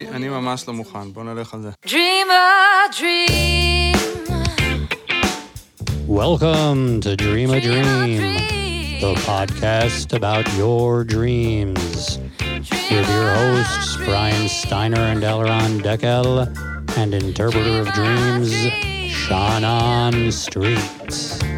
אני ממש לא מוכן, בוא נלך על זה. Dream a dream. Welcome to Dream a Dream a Dream, dream. the podcast about your dreams. With your hosts, Brian Steiner and Elron Deckel, and interpreter of dreams, Shannon Street.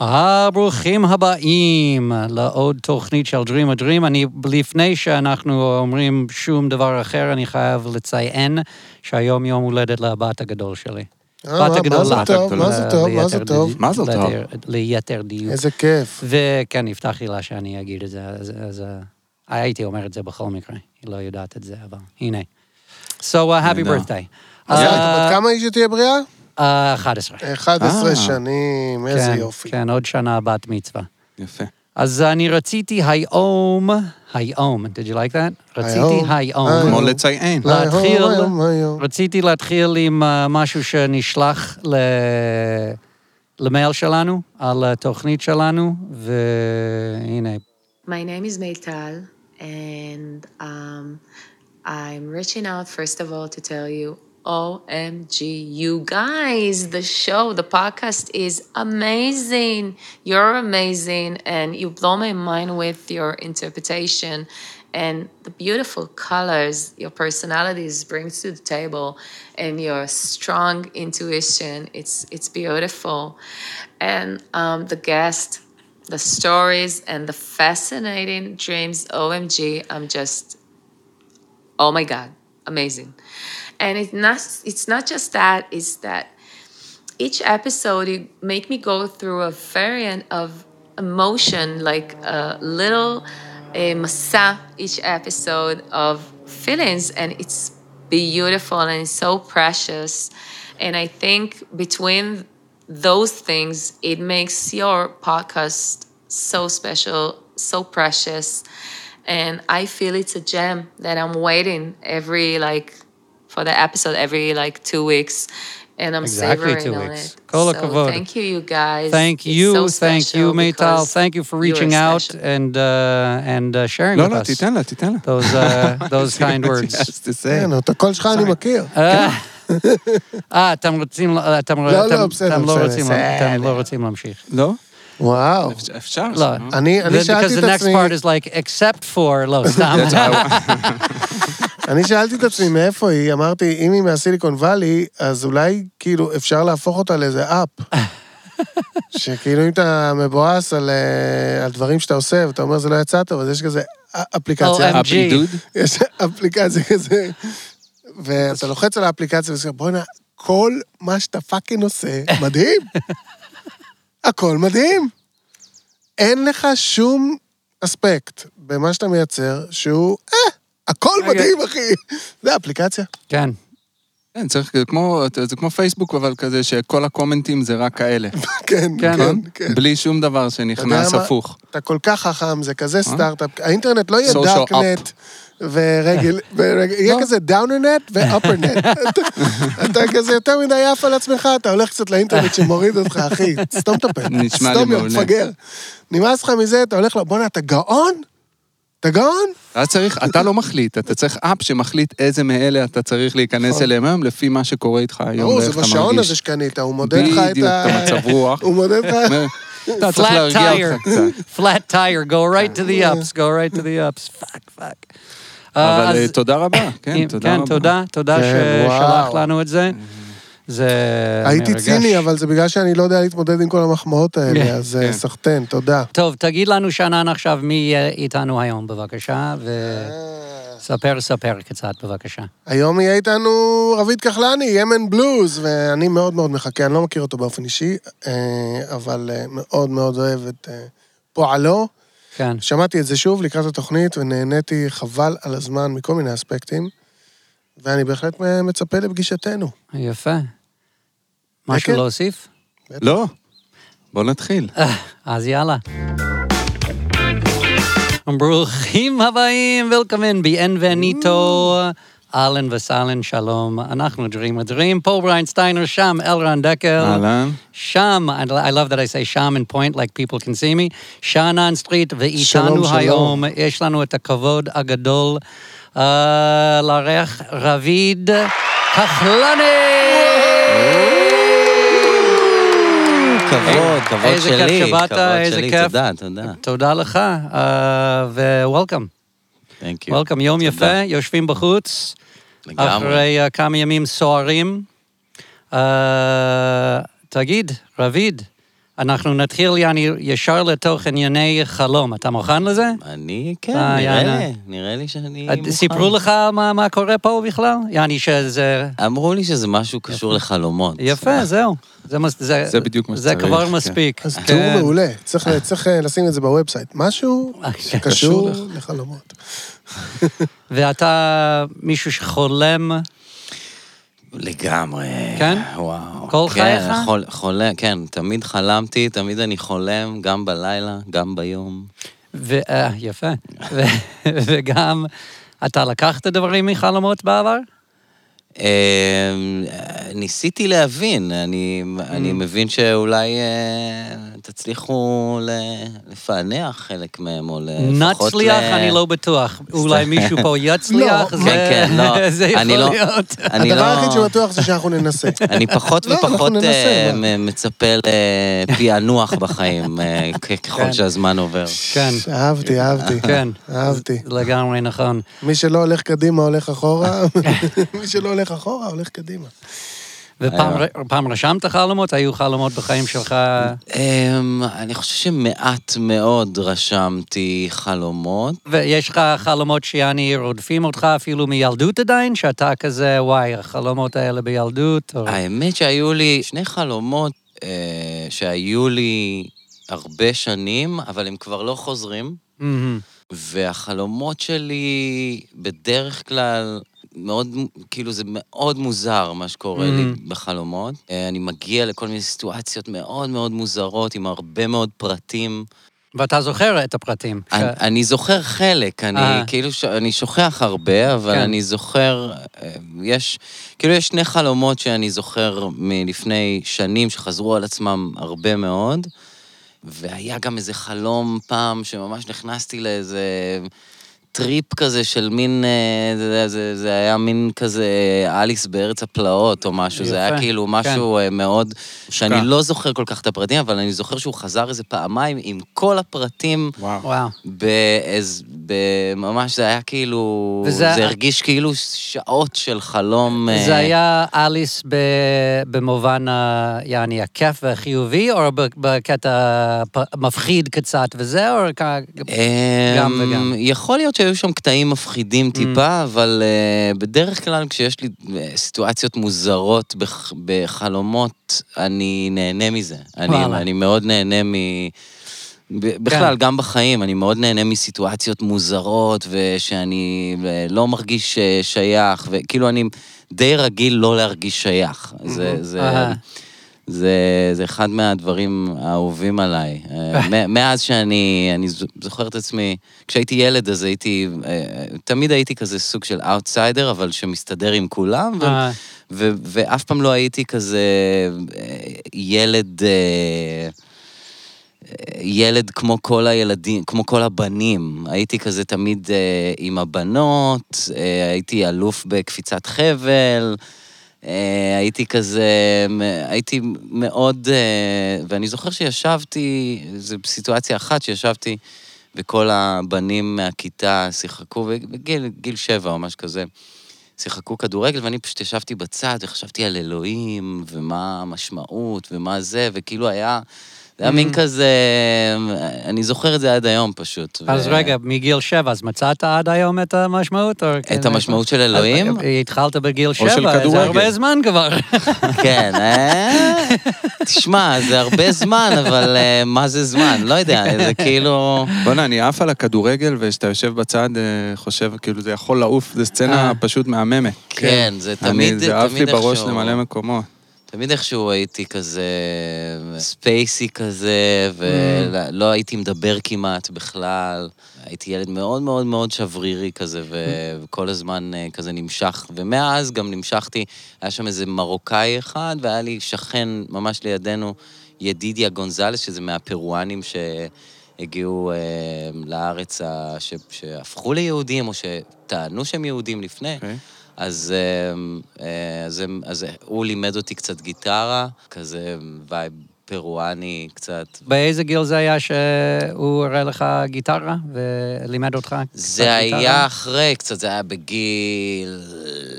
אה, ברוכים הבאים לעוד תוכנית של Dream a Dream. אני, לפני שאנחנו אומרים שום דבר אחר, אני חייב לציין שהיום יום הולדת לבת הגדול שלי. אה, בת מה- הגדולה. מה זה טוב, מה זה טוב, מה זה ליתר טוב? די- מה זה טוב? ליתר- דיוק. איזה כיף. וכן, הבטחתי לה שאני אגיד את זה, אז, uh, הייתי אומר את זה בכל מקרה, היא לא יודעת את זה, אבל הנה. So, uh, happy birthday. אז אה, בת כמה היא שתהיה בריאה? אה, 11. 11 אה. שנים, איזה כן, יופי. כן, עוד שנה בת מצווה. יפה. אז אני רציתי היום, היום, did you like that? רציתי היום. היום. היום. כמו לציין. לא. להתחיל- היום, היום, היום. רציתי להתחיל עם uh, משהו שנשלח ל... למייל שלנו, על התוכנית שלנו, והנה, My name is Meital, and um, I'm reaching out first of all to tell you OMG, you guys, the show, the podcast is amazing. You're amazing, and you blow my mind with your interpretation and the beautiful colors your personalities brings to the table and your strong intuition. It's, it's beautiful. And um, the guest, the stories and the fascinating dreams. OMG, I'm just, oh my God, amazing. And it's not, it's not just that, it's that each episode you make me go through a variant of emotion, like a little um, a masa each episode of feelings, and it's beautiful and it's so precious. And I think between those things, it makes your podcast so special, so precious. And I feel it's a gem that I'm waiting every like for the episode every like two weeks. And I'm Exactly savoring two on weeks. it. Kol so hakavod. thank you, you guys. Thank It's you, so thank you, special Meital. because Thank you for you are reaching out special. and uh, and uh, sharing לא, with לא, us תיתן לה, תיתן לה. those uh, those kind words. Yes, תסיים. כן, את הקול שלך אני מכיר. אה, אה, אתם רוצים, אתם לא, אתם- בסדר, אתם לא בסדר, רוצים, אתם לא רוצים להמשיך. לא? וואו. אפשר-. לא. אני אני Because שאלתי the את next עצמי, part is like, except for, לא, סתם. אני שאלתי את עצמי מאיפה היא, אמרתי, אם היא מה Silicon Valley, אז אולי כאילו אפשר להפוך אותה לאיזה app. שכאילו אם אתה מבואס על, אה, על דברים שאתה עושה, ואתה אומר זה לא יצא טוב, אז יש כזה אפליקציה. OMG. יש אפליקציה כזה, ואתה לוחץ על האפליקציה ואתה אומר, בואנה, כל מה שאתה fucking עושה, מדהים. הכל מדהים. אין לך שום אספקט במה שאתה מייצר שהוא, אה, הכל רגע. מדהים, אחי. זה אפליקציה. כן. כן, צריך, זה כמו, זה כמו פייסבוק, אבל כזה שכל הקומנטים זה רק כאלה. כן, כן. כן, כן. בלי שום דבר שנכנס? הפוך. אתה כל כך חכם, זה כזה סטארט-אפ. האינטרנט לא יהיה דארקנט ורגל, ורגל- יהיה לא. כזה דאונרנט ואפרנט. אתה כזה יותר מדי עף על עצמך, אתה הולך קצת לאינטרנט שמוריד אותך, אחי, סתום את הפה. נשמע לי סתום, מעולה. מפגר. נמאס לך מזה, אתה הולך, ל- בואנה, אתה גאון? אתה גאון? אתה צריך, אתה לא מחליט, אתה צריך אפ שמחליט איזה מאלה אתה צריך להיכנס אליהם היום, לפי מה שקורה איתך היום, נכון. ברור, זה ואיך אתה בשעון מרגיש. הזה שקנית, הוא מודד לך את בדיוק, ה... את המצב רוח. הוא מודד לך... אתה צריך Flat להרגיע tire. אותך קצת. flat tire, go right to the ups, go right to the ups. fuck, fuck. אה, אבל אז- אה, תודה רבה, כן, כן, תודה רבה. תודה, תודה כן, ששלח. לנו את זה. זה הייתי מרגש. ציני, אבל זה בגלל שאני לא יודע להתמודד עם כל המחמאות כן, האלה, אז אה, כן. סחטיין, תודה. טוב, תגיד לנו, שנן, עכשיו מי יהיה איתנו היום, בבקשה, וספר, ספר קצת, בבקשה. היום יהיה איתנו רביד כחלני, ימן בלוז, ואני מאוד מאוד מחכה, אני לא מכיר אותו באופן אישי, אה, אבל אה, מאוד מאוד אוהב את אה, פועלו. כן. שמעתי את זה שוב לקראת התוכנית, ונהניתי חבל על הזמן מכל מיני אספקטים, ואני בהחלט מצפה לפגישתנו. יפה. משהו כן. להוסיף? לא, בוא נתחיל. אז יאללה. ברוכים הבאים, welcome in, bienvenido אהלן וסהלן, שלום. אנחנו Dream a Dream, פול בריין סטיינר, שם אלרן דקל. אהלן. שם, I love that I say שם and point, like people can see me. שאנן סטריט, שלום, ואיתנו שלום. היום, יש לנו את הכבוד הגדול אה, לארח רביד כחלני. כבוד, כבוד שלי, כבוד שלי. תודה, תודה. תודה לך, אה, ו-welcome. Thank you. וולקאם, יום תודה. יפה, יושבים בחוץ, לגמרי. אחרי uh, כמה ימים סוערים. Uh, תגיד, רביד, אנחנו נתחיל יעני, ישר לתוך ענייני חלום. אתה מוכן לזה? אני, כן, אה, נראה. לי, נראה לי שאני מוכן. סיפרו לך מה, מה קורה פה בכלל? יעני שזה... אמרו לי שזה משהו קשור לחלומות. יפה, זהו. זה, מס- זה, זה בדיוק מה זה שצריך, כבר כן. מספיק. אז כן. תיאור מעולה. צריך צריך, אה, לשים את זה ב website. משהו אה, כן. שקשור קשור לחלומות. ואתה מישהו שחולם, לגמרי. כן? וואו. כל כן, חייך? חול, חולם, כן, תמיד חלמתי, תמיד אני חולם, גם בלילה, גם ביום. ו... אה, יפה. ו... וגם, אתה לקחת דברים מחלומות בעבר? אה, ניסיתי להבין, אני, אני Mm. מבין שאולי אה, תצליחו לפענח חלק מהם, או לפחות... נצליח, ל- אני לא בטוח. אולי מישהו פה יצליח, לא, זה כן, כן, לא. זה יכול אני לא- להיות. אני הדבר לא... היחיד שבטוח זה שאנחנו ננסה. אני פחות לא, ופחות ננסה, אה, מצפה לפענוח בחיים, אה, כן. ככל שהזמן עובר. כן, אהבתי, אהבתי. כן. אהבתי. לגמרי נכון. מי שלא הולך קדימה הולך אחורה, מי שלא הולך אחורה הולך קדימה. ופעם פעם רשמת חלומות? היו חלומות בחיים שלך? אמ, אני חושב שמעט מאוד רשמתי חלומות. ויש לך חלומות שיעני רודפים אותך אפילו מילדות עדיין? שאתה כזה, וואי, החלומות האלה בילדות? או- האמת שהיו לי שני חלומות אה, שהיו לי הרבה שנים, אבל הם כבר לא חוזרים. והחלומות שלי בדרך כלל מאוד, כאילו זה מאוד מוזר מה שקורה לי Mhm. בחלומות. אה, אני מגיע לכל מיני סיטואציות מאוד מאוד מוזרות, עם הרבה מאוד פרטים. ואתה זוכר את הפרטים. ש- אני, אני זוכר חלק, אני אה. כאילו, ש... אני שוכח הרבה, אבל כן. אני זוכר, אה, יש, כאילו יש שני חלומות שאני זוכר מלפני שנים שחזרו על עצמם הרבה מאוד, והיה גם איזה חלום פעם שממש נכנסתי לאיזה טריפ כזה של מין, אה, זה, זה, זה היה מין כזה אליס בארץ הפלאות או משהו, זה יפה, היה כאילו כן. משהו אה, מאוד, שאני מושקע. לא זוכר כל כך את הפרטים, אבל אני זוכר שהוא חזר איזה פעמיים עם כל הפרטים. וואו. באיז... ממש זה היה כאילו... וזה- זה הרגיש כאילו שעות של חלום... זה אה, היה אליס ב- במובן, ה- יעני, הכיף והחיובי, או ב- בקטע מפחיד קצת וזה, או כ- גם אמ, וגם. יכול להיות שהיו שם קטעים Mm. מפחידים טיפה, אבל אה, בדרך כלל כשיש לי אה, סיטואציות מוזרות בח- בחלומות, אני נהנה מזה. אני. אני מאוד נהנה מ... בכלל, כן. גם בחיים, אני מאוד נהנה מסיטואציות מוזרות, ושאני אה, לא מרגיש שייך, וכאילו אני די רגיל לא להרגיש שייך. זה, זה, אהה. זה, זה אחד מהדברים האהובים עליי. אה, מאז שאני, אני זוכר את עצמי, כשהייתי ילד אז הייתי, אה, תמיד הייתי כזה סוג של אאוטסיידר, אבל שמסתדר עם כולם, ו- אה, ו- ואף פעם לא הייתי כזה ילד... ילד כמו כל הילדים, כמו כל הבנים. הייתי כזה תמיד אה, עם הבנות, אה, הייתי אלוף בקפיצת חבל, אה, הייתי כזה, הייתי מאוד... אה, ואני זוכר שישבתי, זו סיטואציה אחת שישבתי, וכל הבנים מהכיתה שיחקו, בגיל גיל שבע או משהו כזה. שיחקו כדורגל, ואני פשוט ישבתי בצד וחשבתי על אלוהים, ומה המשמעות, ומה זה, וכאילו היה... זה היה מין כזה, אני זוכר את זה עד היום פשוט. אז ו- רגע, מגיל שבע, אז מצאת עד היום את המשמעות? או- את המשמעות של אלוהים? אז התחלת בגיל של שבע, זה. הרבה זמן כבר. כן, אה? תשמע, זה הרבה זמן, אבל אה, מה זה זמן? לא יודע, זה כאילו... בוא'נה, אני עף על הכדורגל, וכשאתה יושב בצד, אה, חושב, כאילו, זה יכול לעוף, זו סצנה אה. פשוט מהממת. כן, זה אני- תמיד, זה עף לי תמיד בראש איכשהו- למלא מקומות. תמיד איכשהו הייתי כזה ספייסי כזה, ולא הייתי מדבר כמעט בכלל. הייתי ילד מאוד מאוד מאוד שברירי כזה, ו- וכל הזמן אה, כזה נמשך. ומאז גם נמשכתי, היה שם איזה מרוקאי אחד, והיה לי שכן ממש לידינו, ידידיה גונזלס, שזה מהפרואנים שהגיעו אה, לארץ, ה- ש- שהפכו ליהודים, או שטענו שהם יהודים לפני. אוקיי. אז, אה, אה, אז, אז הוא לימד אותי קצת גיטרה, כזה vibe פרואני קצת. באיזה גיל זה היה שהוא הראה לך גיטרה ולימד אותך? קצת זה גיטרה? היה אחרי, קצת זה היה בגיל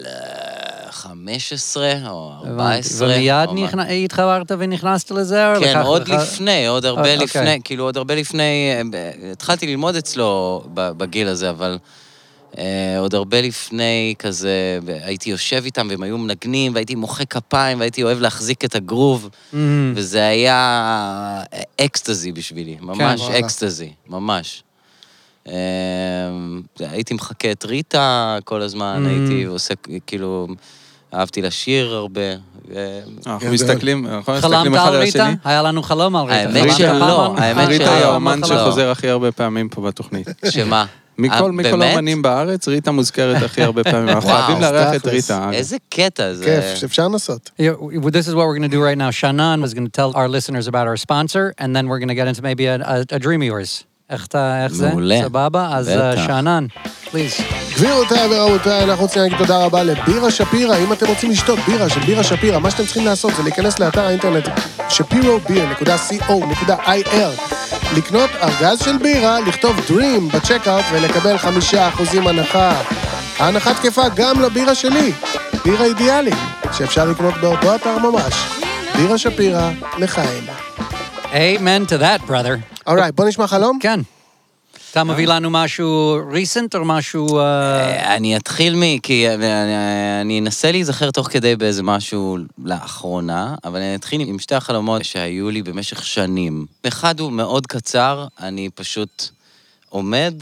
אה, 15 או הבנתי. 14. ומיד או. נכנ- התחברת ונכנסת לזה? או כן, לקח עוד לך- לפני, עוד הרבה אוקיי. לפני, כאילו עוד הרבה לפני, אה, התחלתי ללמוד אצלו בגיל הזה, אבל אה, עוד הרבה לפני כזה, הייתי יושב איתם והם היו מנגנים, והייתי מוחא כפיים, והייתי אוהב להחזיק את הגרוב, מהמם. וזה היה אה, אקסטזי בשבילי, ממש וואלה. אקסטזי, ממש. אה, הייתי מחקה את ריטה כל הזמן, Mm. הייתי עושה, כאילו, אהבתי לשיר הרבה. אנחנו גדול. מסתכלים, אנחנו מסתכלים חלמת אחד על על ריטה? השני. היה לנו חלום על ריטה. האמת חלמת שלא, האמת ריטה שלא. היא חלמת האומן? שחוזר הכי הרבה פעמים פה בתוכנית. שמה? מכל אה, מכל באמת? האומנים בארץ, ריטה מוזכרת הכי הרבה פעמים. אנחנו חייבים לארח את. ריטה. איזה קטע זה. כיף, שאפשר לנסות. This is what we're going to do right now. Shannon is going to tell our listeners about our sponsor, and then we're going to get into maybe a, a, a dream of yours. איך אתה, איך זה? מעולה. סבבה? אז בטח. שאנן, please. גבירותיי ורבותיי, אנחנו רוצים להגיד תודה רבה לבירה שפירא. אם אתם רוצים לשתות בירה של בירה שפירא, מה שאתם צריכים לעשות זה להיכנס לאתר האינטרנט שפירוביר.co.il, לקנות ארגז של בירה, לכתוב Dream בצ'קאוט ולקבל חמישה אחוזים הנחה. ההנחה תקפה גם לבירה שלי, בירה אידיאלית, שאפשר לקנות באותו אתר ממש. בירה שפירא, לחיים. Amen to that, brother. אורייט, בוא נשמע חלום? כן. אתה מביא לנו משהו recent או משהו... אה, אה, אני אתחיל מ... כי אני- אנסה להיזכר תוך כדי באיזה משהו לאחרונה, אבל אני אתחיל עם שתי החלומות שהיו לי במשך שנים. אחד הוא מאוד קצר, אני פשוט עומד,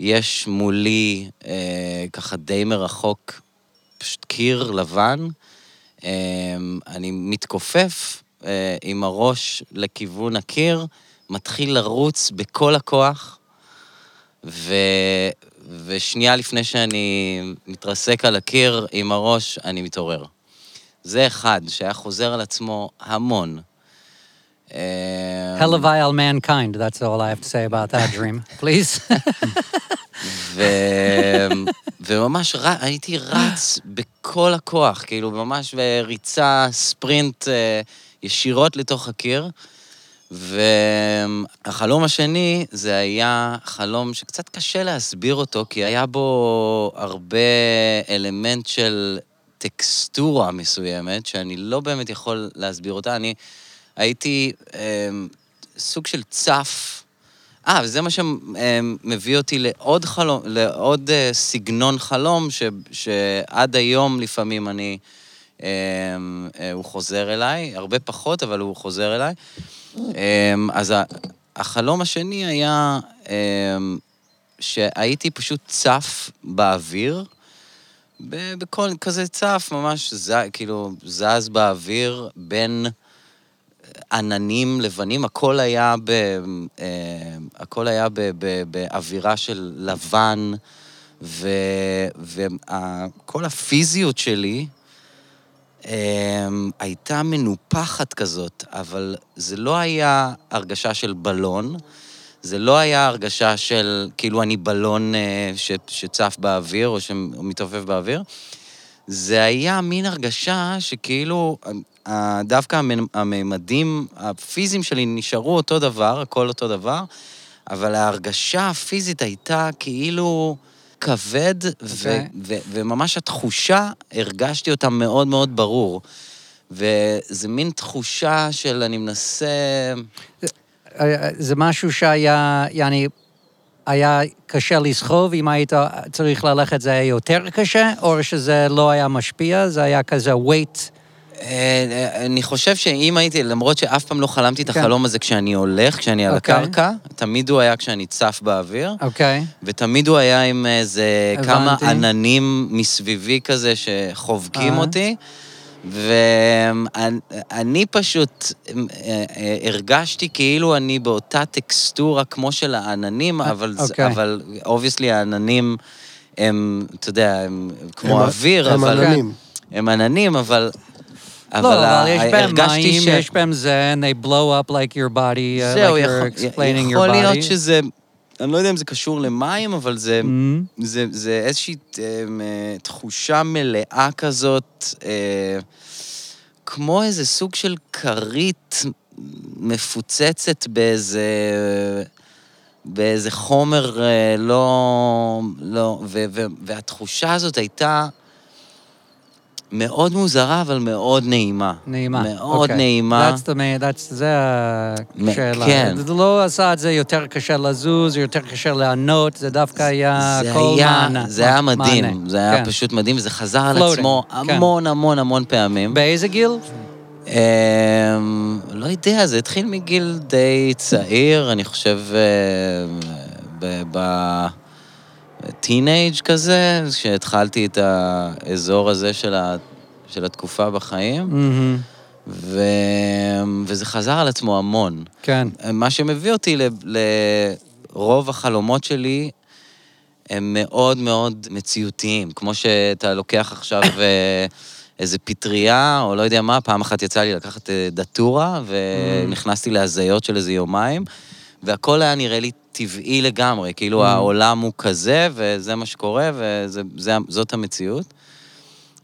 יש מולי אה, ככה די מרחוק, פשוט קיר לבן, אה, אני מתכופף אה, עם הראש לכיוון הקיר, מתחיל לרוץ בכל הכוח, ו... ושנייה לפני שאני מתרסק על הקיר עם הראש, אני מתעורר. זה אחד שהיה חוזר על עצמו המון. אה, Hellavile mankind, that's all I have to say about that dream. Please. ו... וממש ר... הייתי רץ בכל הכוח, כאילו ממש בריצה, ספרינט אה, ישירות לתוך הקיר. והחלום השני, זה היה חלום שקצת קשה להסביר אותו, כי היה בו הרבה אלמנט של טקסטורה מסוימת, שאני לא באמת יכול להסביר אותה. אני הייתי אה, סוג של צף. אה, וזה מה שמביא אותי לעוד חלום, לעוד אה, סגנון חלום, ש, שעד היום לפעמים אני, אה, אה, הוא חוזר אליי, הרבה פחות, אבל הוא חוזר אליי. אה, אז החלום השני היה אה, שהייתי פשוט צף באוויר, בכל כזה צף, ממש ז, כאילו זז באוויר בין עננים לבנים, הכל היה, ב, אה, הכל היה ב, ב, באווירה של לבן, וכל הפיזיות שלי הייתה מנופחת כזאת, אבל זה לא היה הרגשה של בלון, זה לא היה הרגשה של כאילו אני בלון אה, ש, שצף באוויר או שמתעופף באוויר. זה היה מין הרגשה שכאילו, אה, דווקא המ- הממדים הפיזיים שלי נשארו אותו דבר, הכל אותו דבר, אבל ההרגשה הפיזית הייתה כאילו כבד, ו- אוקיי. ו- וממש התחושה, הרגשתי אותה מאוד מאוד ברור. וזה מין תחושה של אני מנסה... אה, זה משהו שהיה, יעני, היה קשה לסחוב, אם היית צריך ללכת זה היה יותר קשה, או שזה לא היה משפיע, זה היה כזה weight. אה, אני חושב שאם הייתי, למרות שאף פעם לא חלמתי את כן. החלום הזה כשאני הולך, כשאני על אוקיי. הקרקע, תמיד הוא היה כשאני צף באוויר. אוקיי. ותמיד הוא היה עם איזה כמה. עננים מסביבי כזה שחובקים אה. אותי, ואני פשוט אה, הרגשתי כאילו אני באותה טקסטורה כמו של העננים, אבל, obviously העננים הם, אתה יודע, הם כמו הם- אוויר, הם אבל... עננים. הם עננים, אבל... לא, אבל ה- יש בהם מים, ש- יש בהם זה, and they blow up like your body, uh, זהו, like you're explaining your יכול להיות body. שזה... אני לא יודע אם זה קשור למים, אבל זה, Mm. זה, זה איזושהי אה, אה, תחושה מלאה כזאת, אה, כמו איזה סוג של כרית מפוצצת באיזה... באיזה חומר אה, לא... לא ו, ו, והתחושה הזאת הייתה מאוד מוזרה, אבל מאוד נעימה. נעימה. מאוד אוקיי. נעימה. That's the main, that's, זה השאלה. כן. זה לא עשה את זה יותר קשה לזוז, יותר קשה לענות, זה דווקא היה זה הכל היה, מענה. זה היה מענה. מדהים, זה היה כן. פשוט מדהים, וזה חזר על Floating, עצמו כן. המון המון המון פעמים. באיזה גיל? אמ, לא יודע, זה התחיל מגיל די צעיר, אני חושב בטינג' כזה, כשהתחלתי את האזור הזה של, ה, של התקופה בחיים, מהמם. ו, וזה חזר על עצמו המון. כן. מה שמביא אותי ל- לרוב החלומות שלי, הם מאוד מאוד מציאותיים. כמו שאתה לוקח עכשיו אה, איזה פטריה, או לא יודע מה, פעם אחת יצא לי לקחת אה, דטורה, ונכנסתי להזיות של איזה יומיים, והכל היה נראה לי טבעי לגמרי, כאילו העולם הוא כזה, וזה מה שקורה, וזאת המציאות.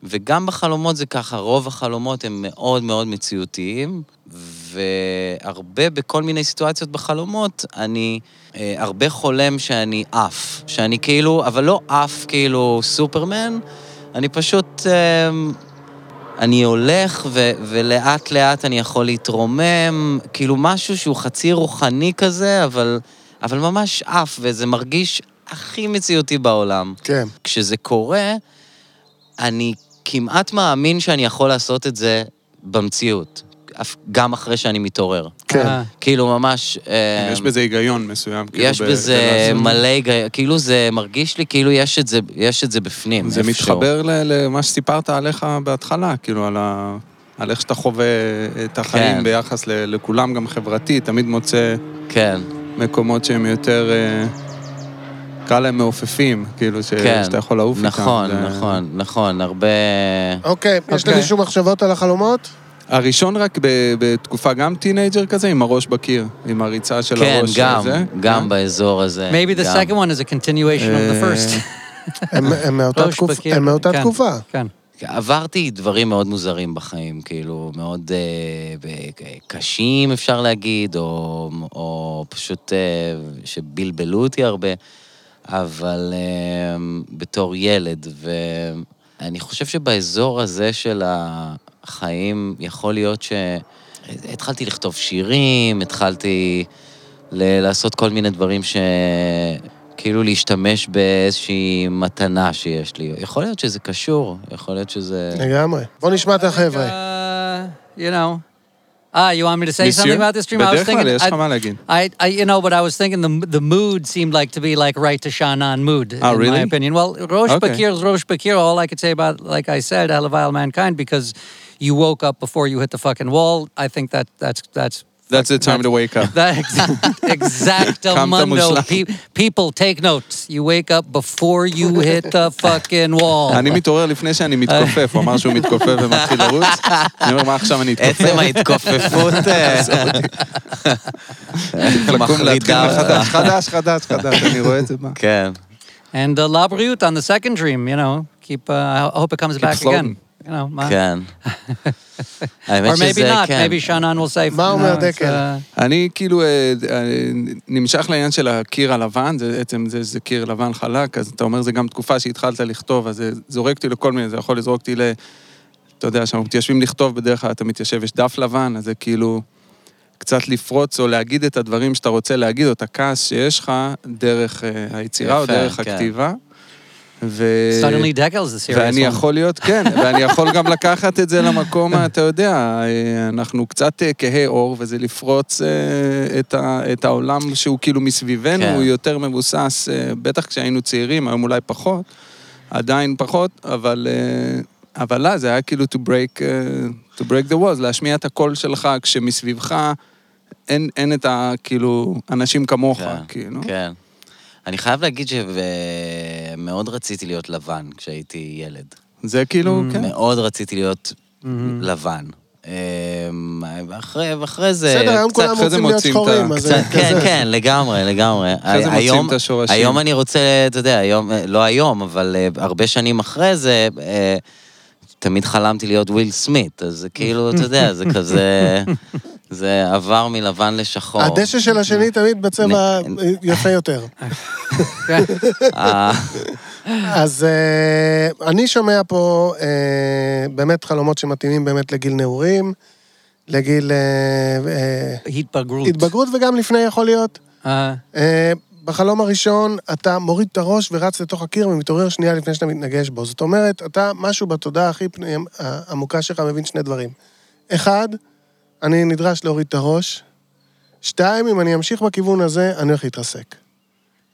וגם בחלומות זה ככה, רוב החלומות הם מאוד מאוד מציאותיים, והרבה בכל מיני סיטואציות בחלומות, אני אה, הרבה חולם שאני עף, שאני כאילו, אבל לא עף כאילו סופרמן, אני פשוט, אה, אני הולך ו, ולאט לאט אני יכול להתרומם, כאילו משהו שהוא חצי רוחני כזה, אבל, אבל ממש עף, וזה מרגיש הכי מציאותי בעולם. כן. כשזה קורה, אני כמעט מאמין שאני יכול לעשות את זה במציאות, גם אחרי שאני מתעורר. כן. אה, כאילו ממש... יש בזה היגיון מסוים. כאילו, יש בזה. מלא היגיון, כאילו זה מרגיש לי כאילו יש את זה, יש את זה בפנים. זה איפשהו. מתחבר ל- למה שסיפרת עליך בהתחלה, כאילו, על, ה... על איך שאתה חווה את החיים כן. ביחס ל... לכולם, גם חברתי, תמיד מוצא כן, מקומות שהם יותר... אה, קרא להם מעופפים, כאילו, ש... כן. שאתה יכול לעוף איתם. נכון, זה- נכון, נכון, הרבה... אוקיי, יש אוקיי. למישהו מחשבות על החלומות? הראשון רק ב- בתקופה גם teenager כזה, עם הראש בקיר, עם הריצה של כן, הראש. גם, הזה. גם כן? באזור הזה. Maybe the גם. second one is a continuation of the אה, first. הם- הם מאותה כן. תקופה. כן. עברתי דברים מאוד מוזרים בחיים, כאילו, מאוד אה, קשים, אפשר להגיד, או, או פשוט אה, שבלבלו אותי הרבה, אבל אה, בתור ילד, ואני חושב שבאזור הזה של החיים, יכול להיות שהתחלתי לכתוב שירים, התחלתי ל- לעשות כל מיני דברים ש... כאילו להשתמש באיזושהי מתנה שיש לי. יכול להיות שזה קשור, יכול להיות שזה... לגמרי. בוא נשמע את החבר'ה. Uh, you know. Ah, you want me to say מיסיו? something about this dream? I was thinking. I-. I, I, you know, but I was thinking the the mood seemed like to be like right to Shannon mood, Oh, in my really? opinion. Well, Rosh Okay. Bakir is Rosh Bakir. All I could say about, like I said, Elavile mankind, because you woke up before you hit the fucking wall. I think that that's that's. That's the time to wake up. That exactamundo. מושלם. Pe- people take notes. You wake up before you hit the fucking wall. אני מתעורר לפני שאני מתכופף, הוא אמר שהוא מתכופף ומתחיל לרוץ. אני אומר, מה עכשיו אני אתכופף? עצם ההתכופפות אה, לקום להתחיל מחרידה. מחדש, חדש, חדש, חדש, אני רואה את זה. מה? כן. And uh, La Briut on the second dream, you know, keep. Uh, I hope it comes back floating. again. You know, ma- כן. האמת or maybe שזה, not. כן. Maybe Shannon will say. מה אומר דקל? uh, אני כאילו אה, אה, נמשך לעניין של הקיר הלבן, זה עצם זה שזה קיר לבן חלק, אז אתה אומר, זה גם תקופה שהתחלת לכתוב, אז זה זורק אותי לכל מיני, זה יכול לזרוק אותי ל... אתה יודע, כשאנחנו מתיישבים לכתוב, בדרך כלל אתה מתיישב, יש דף לבן, אז זה כאילו קצת לפרוץ או להגיד את הדברים שאתה רוצה להגיד, או את הכעס שיש לך, דרך אה, היצירה או יפה, דרך כן. הכתיבה. ו... Suddenly Dekel's the serious ואני one. יכול להיות, כן, ואני יכול גם לקחת את זה למקום, אתה יודע, אה, אנחנו קצת אה, כהי עור, וזה לפרוץ אה, את, ה, את העולם שהוא כאילו מסביבנו, כן. הוא יותר מבוסס, בטח כשהיינו צעירים, היום אולי פחות, עדיין פחות, אבל אבל לא, זה היה כאילו to break, uh, to break the walls, להשמיע את הקול שלך כשמסביבך אין, אין את ה... כאילו, אנשים כמוך, כן, כאילו. כן. אני חייב להגיד שמאוד רציתי להיות לבן כשהייתי ילד. זה כאילו, כן. מאוד רציתי להיות לבן. אמ, ואחרי, ואחרי זה... בסדר, היום קצת- כולם אחרי זה רוצים להיות מוצאים את ה- שחורים, אז קצת, זה כן, כזה. כן, לגמרי, לגמרי. אחרי זה מוצאים את השורשים. היום אני רוצה, אתה יודע, היום, לא היום, אבל אה, הרבה שנים אחרי זה, אה, תמיד חלמתי להיות וויל סמית, אז כאילו, אתה יודע, זה כזה, זה עבר מלבן לשחור. הדשא של השני תמיד בצבע יפה יותר. אה, אז אה, אני שומע פה אה, באמת חלומות שמתאימים באמת לגיל נעורים, לגיל התבגרות. התבגרות וגם לפני יכול להיות. בחלום הראשון אתה מוריד את הראש ורץ לתוך הקיר ומתעורר שנייה לפני שאתה מתנגש בו. זאת אומרת, אתה, משהו בתודעה הכי פנים, העמוקה שלך מבין שני דברים. אחד, אני נדרש להוריד את הראש. שתיים, אם אני אמשיך בכיוון הזה, אני הולך להתרסק.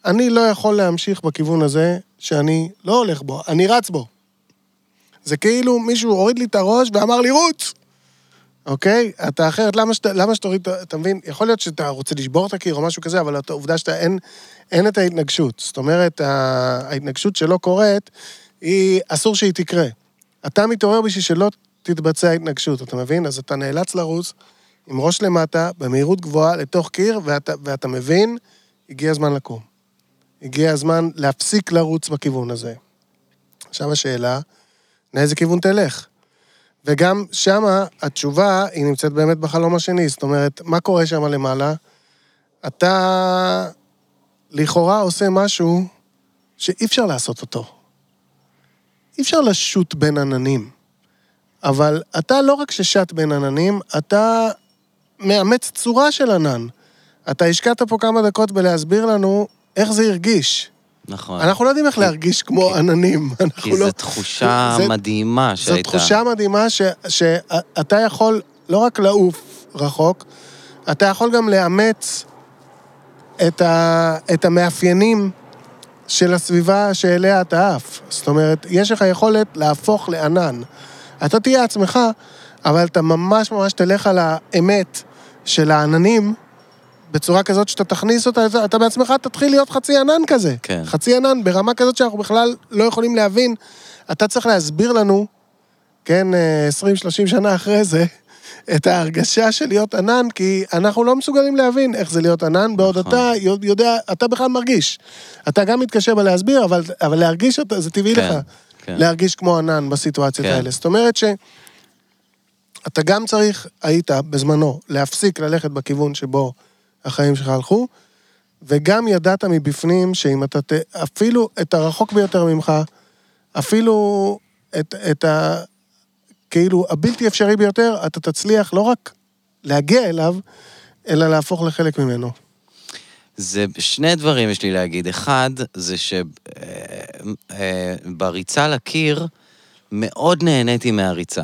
אני לא יכול להמשיך בכיוון הזה שאני לא הולך בו, אני רץ בו. זה כאילו מישהו הוריד לי את הראש ואמר לי, רוץ! אוקיי? אתה אחרת, למה, שת, למה שתוריד, את- אתה מבין? יכול להיות שאתה רוצה לשבור את הקיר או משהו כזה, אבל העובדה שאתה אין, אין את ההתנגשות. זאת אומרת, ההתנגשות שלא קורית, היא, אסור שהיא תקרה. אתה מתעורר בשביל שלא תתבצע התנגשות, אתה מבין? אז אתה נאלץ לרוץ עם ראש למטה, במהירות גבוהה, לתוך קיר, ואתה, ואתה מבין, הגיע הזמן לקום. הגיע הזמן להפסיק לרוץ בכיוון הזה. עכשיו השאלה, לאיזה כיוון תלך? וגם שמה התשובה היא נמצאת באמת בחלום השני, זאת אומרת, מה קורה שם למעלה? אתה לכאורה עושה משהו שאי אפשר לעשות אותו. אי אפשר לשוט בין עננים. אבל אתה לא רק ששט בין עננים, אתה מאמץ צורה של ענן. אתה השקעת פה כמה דקות בלהסביר לנו איך זה הרגיש. נכון. אנחנו לא יודעים איך להרגיש כמו עננים. כי אנחנו לא... זו תחושה זה- מדהימה זו שהייתה. תחושה מדהימה ש, שאתה יכול לא רק לעוף רחוק, אתה יכול גם לאמץ את, ה, את המאפיינים של הסביבה שאליה אתה עף. זאת אומרת, יש לך יכולת להפוך לענן. אתה תהיה עצמך, אבל אתה ממש ממש תלך על האמת של העננים בצורה כזאת שאתה תכניס אותה, אתה- אתה בעצמך תתחיל להיות חצי ענן כזה. כן. חצי ענן, ברמה כזאת שאנחנו בכלל לא יכולים להבין. אתה צריך להסביר לנו, כן, אה, 20-30 שנה אחרי זה, את ההרגשה של להיות ענן, כי אנחנו לא מסוגלים להבין איך זה להיות ענן, בעוד נכון. אתה יודע, אתה בכלל מרגיש. אתה גם מתקשה בלהסביר, אבל, אבל להרגיש אותה, זה טבעי כן, לך. כן. להרגיש כמו ענן בסיטואציות כן. האלה. זאת אומרת ש... אתה גם צריך, היית בזמנו, להפסיק ללכת בכיוון שבו החיים שלך הלכו, וגם ידעת מבפנים שאם אתה ת... אפילו את הרחוק ביותר ממך, אפילו את, את ה... כאילו, הבלתי אפשרי ביותר, אתה תצליח לא רק להגיע אליו, אלא להפוך לחלק ממנו. זה שני דברים יש לי להגיד. אחד, זה שבריצה לקיר, מאוד נהניתי מהריצה.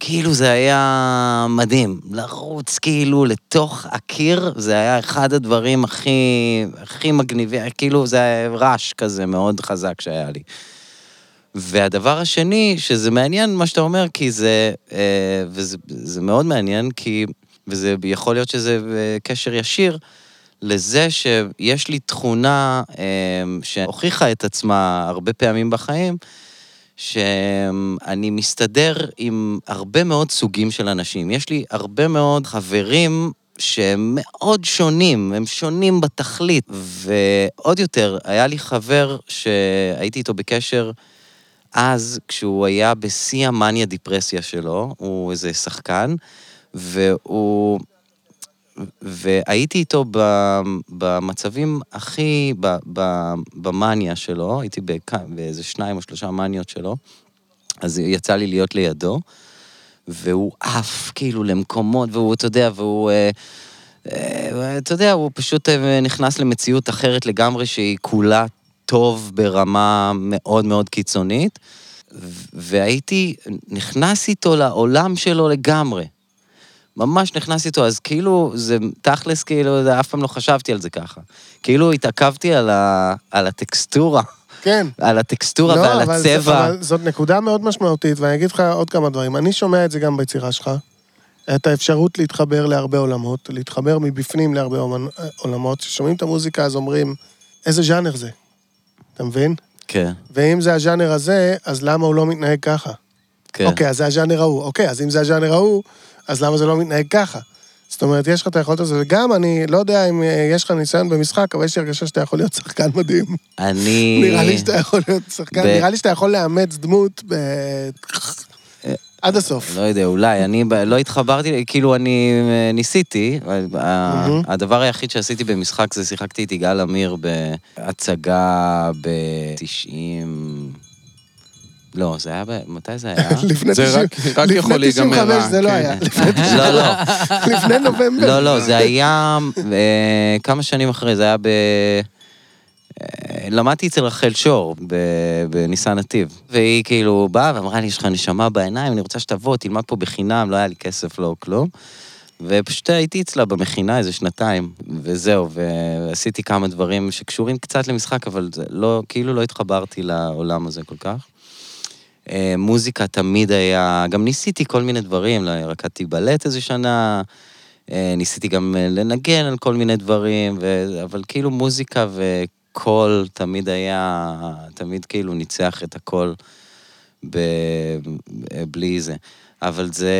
כאילו זה היה מדהים, לרוץ כאילו לתוך הקיר, זה היה אחד הדברים הכי, הכי מגניבים, כאילו זה היה רעש כזה מאוד חזק שהיה לי. והדבר השני, שזה מעניין מה שאתה אומר, כי זה, אה, וזה זה מאוד מעניין, כי, וזה יכול להיות שזה אה, קשר ישיר, לזה שיש לי תכונה אה, שהוכיחה את עצמה הרבה פעמים בחיים, שאני מסתדר עם הרבה מאוד סוגים של אנשים. יש לי הרבה מאוד חברים שהם מאוד שונים, הם שונים בתכלית. ועוד יותר, היה לי חבר שהייתי איתו בקשר אז, כשהוא היה בשיא המאניה דיפרסיה שלו, הוא איזה שחקן, והוא... והייתי איתו במצבים הכי, במאניה שלו, הייתי באיזה שניים או שלושה מאניות שלו, אז יצא לי להיות לידו, והוא עף כאילו למקומות, והוא, אתה יודע, והוא... אה, אה, אתה יודע, הוא פשוט אה, נכנס למציאות אחרת לגמרי, שהיא כולה טוב ברמה מאוד מאוד קיצונית, והייתי נכנס איתו לעולם שלו לגמרי. ממש נכנס איתו, אז כאילו, זה תכלס, כאילו, זה, אף פעם לא חשבתי על זה ככה. כאילו התעכבתי על, ה, על הטקסטורה כן. על הטקסטורה לא, ועל אבל זה- הצבע. אבל זאת נקודה מאוד משמעותית, ואני אגיד לך עוד כמה דברים. אני שומע את זה גם ביצירה שלך, את האפשרות להתחבר להרבה עולמות, להתחבר מבפנים להרבה עולמות. כששומעים את המוזיקה אז אומרים, איזה ז'אנר זה? אתה מבין? כן, ואם זה הז'אנר הזה, אז למה הוא לא מתנהג ככה? כן. אוקיי, אז זה הז'אנר ההוא. אוקיי, אז אם זה הז'אנר ההוא, אז למה זה לא מתנהג ככה? זאת אומרת, יש לך את היכולת הזו, וגם אני לא יודע אם אה, יש לך ניסיון במשחק, אבל יש לי הרגשה שאתה יכול להיות שחקן מדהים. אני... נראה לי שאתה יכול להיות שחקן, ב- נראה לי שאתה יכול לאמץ דמות ב... עד הסוף. לא יודע, אולי, אני לא התחברתי, כאילו אני אה, ניסיתי, הדבר היחיד שעשיתי במשחק זה שיחקתי את יגאל עמיר בהצגה ב-90... לא, זה היה ב... מתי זה היה? לפני זה 90 רק- רק יכול להיגמר לפני רע, 95 זה לא כן. היה. לפני 90 לא, לא. לפני נובמבר. לא, לא, זה היה אה, כמה שנים אחרי, זה היה ב... אה, למדתי אצל רחל שור ב- בניסן נתיב, והיא כאילו באה ואמרה לי, יש לך נשמה בעיניים, אני רוצה שתבוא, תלמד פה בחינם, לא היה לי כסף, לא כלום. ופשוט הייתי אצלה במכינה איזה שנתיים, וזהו, ועשיתי כמה דברים שקשורים קצת למשחק, אבל זה לא, כאילו לא התחברתי לעולם הזה כל כך. אה, מוזיקה תמיד היה, גם ניסיתי כל מיני דברים, לא, רקדתי בלט איזה שנה, אה, ניסיתי גם אה, לנגן על כל מיני דברים, ו... אבל כאילו מוזיקה וקול תמיד היה, תמיד כאילו ניצח את הכל ב... בלי זה. אבל זה,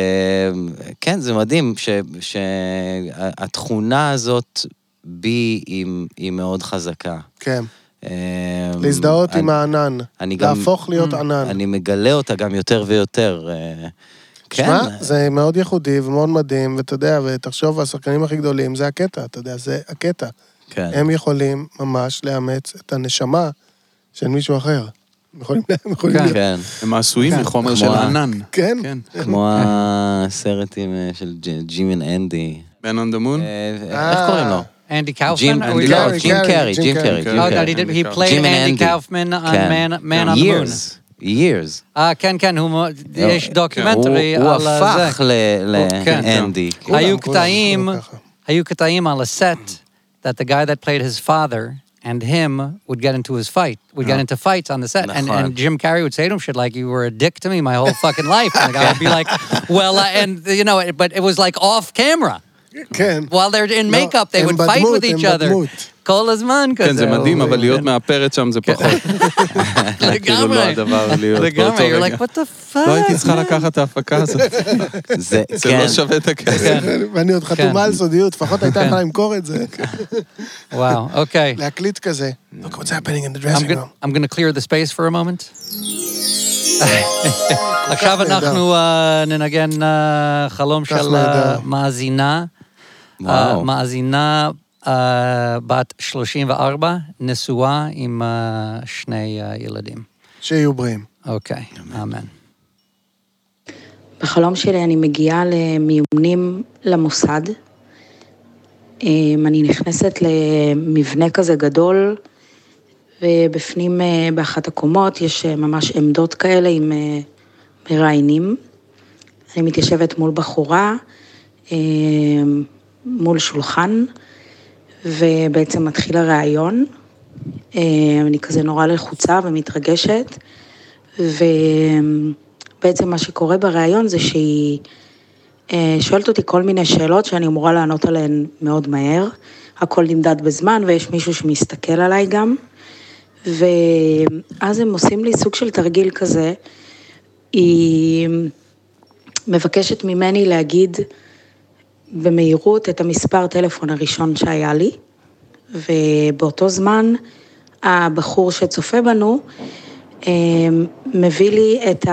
כן, זה מדהים ש... שהתכונה הזאת בי היא, היא מאוד חזקה. כן, להזדהות אני- עם הענן. אני גם- להפוך להיות ענן. אני מגלה אותה גם יותר ויותר. אה, כן. שמע, זה מאוד ייחודי ומאוד מדהים, ואתה יודע, ותחשוב, השחקנים הכי גדולים, זה הקטע, אתה יודע, זה הקטע. כן. הם יכולים ממש לאמץ את הנשמה של מישהו אחר. הם יכולים, הם יכולים כן. להיות... כן. הם עשויים כן. מחומר של הענן. כן. כן. כמו הסרט עם, אה, של J- Jim and Andy. Man on the Moon? איך קוראים לו? Andy Kaufman? ג'ים, Are we לא, קרי, ג'ים קרי, קרי, ג'ים ג'ים קרי. קרי, ג'ים Oh, Oh, that קרי. he did. He Jim played and Andy Andy. Kaufman on כן. Man, Man on the Moon. years, years. אה, כן, כן, הוא מאוד- יש הוא דוקומנטרי הוא על אה, זה. הפך ל- כן. לאנדי. כולם, היו כולם, קטעים, כולם ככה. היו קטעים על הסט, that the guy that played his father and him would get into his fight, would get into fights on the set. And, נכון. and Jim Carrey would say to him shit like, you were a dick to me my whole fucking life. And the guy would be like, well, uh, and, you know, but it was like off camera. כן. While they're in לא, makeup, they would fight with each הם other. בדמות. כל הזמן כזה. כן, זה מדהים, אבל להיות כן. מאפרת שם זה פחות. כאילו לגמרי. לא הדבר להיות באותו לגמרי, you're רגע. like, what the fuck? לא הייתי צריכה לקחת את ההפקה הזאת. זה, זה כן. לא שווה את הכסף. ואני עוד כן. חתומה על סודיות, לפחות הייתה יכולה למכור את זה. וואו, אוקיי. להקליט כזה. Look what's happening in the dressing room. I'm gonna clear the space for a moment. עכשיו. אנחנו אה, ננגן אה, חלום של. אה, מאזינה. וואו. מאזינה אה, בת 34, נשואה עם אה, שני אה, ילדים. שיהיו בריאים. אוקיי, אמן. בחלום שלי אני מגיעה למיונים למוסד. אמ, אני נכנסת למבנה כזה גדול, ובפנים באחת הקומות יש ממש עמדות כאלה עם מראיינים. אני מתיישבת מול בחורה, אמ, מול שולחן, ובעצם מתחיל הראיון. אמ, אני כזה נורא לחוצה ומתרגשת, ובעצם מה שקורה בריאיון זה שהיא אה, שואלת אותי כל מיני שאלות שאני אמורה לענות עליהן מאוד מהר. הכל נמדד בזמן ויש מישהו שמסתכל עליי גם. ואז הם עושים לי סוג של תרגיל כזה. היא מבקשת ממני להגיד במהירות את המספר טלפון הראשון שהיה לי, ובאותו זמן הבחור שצופה בנו אה, מביא לי את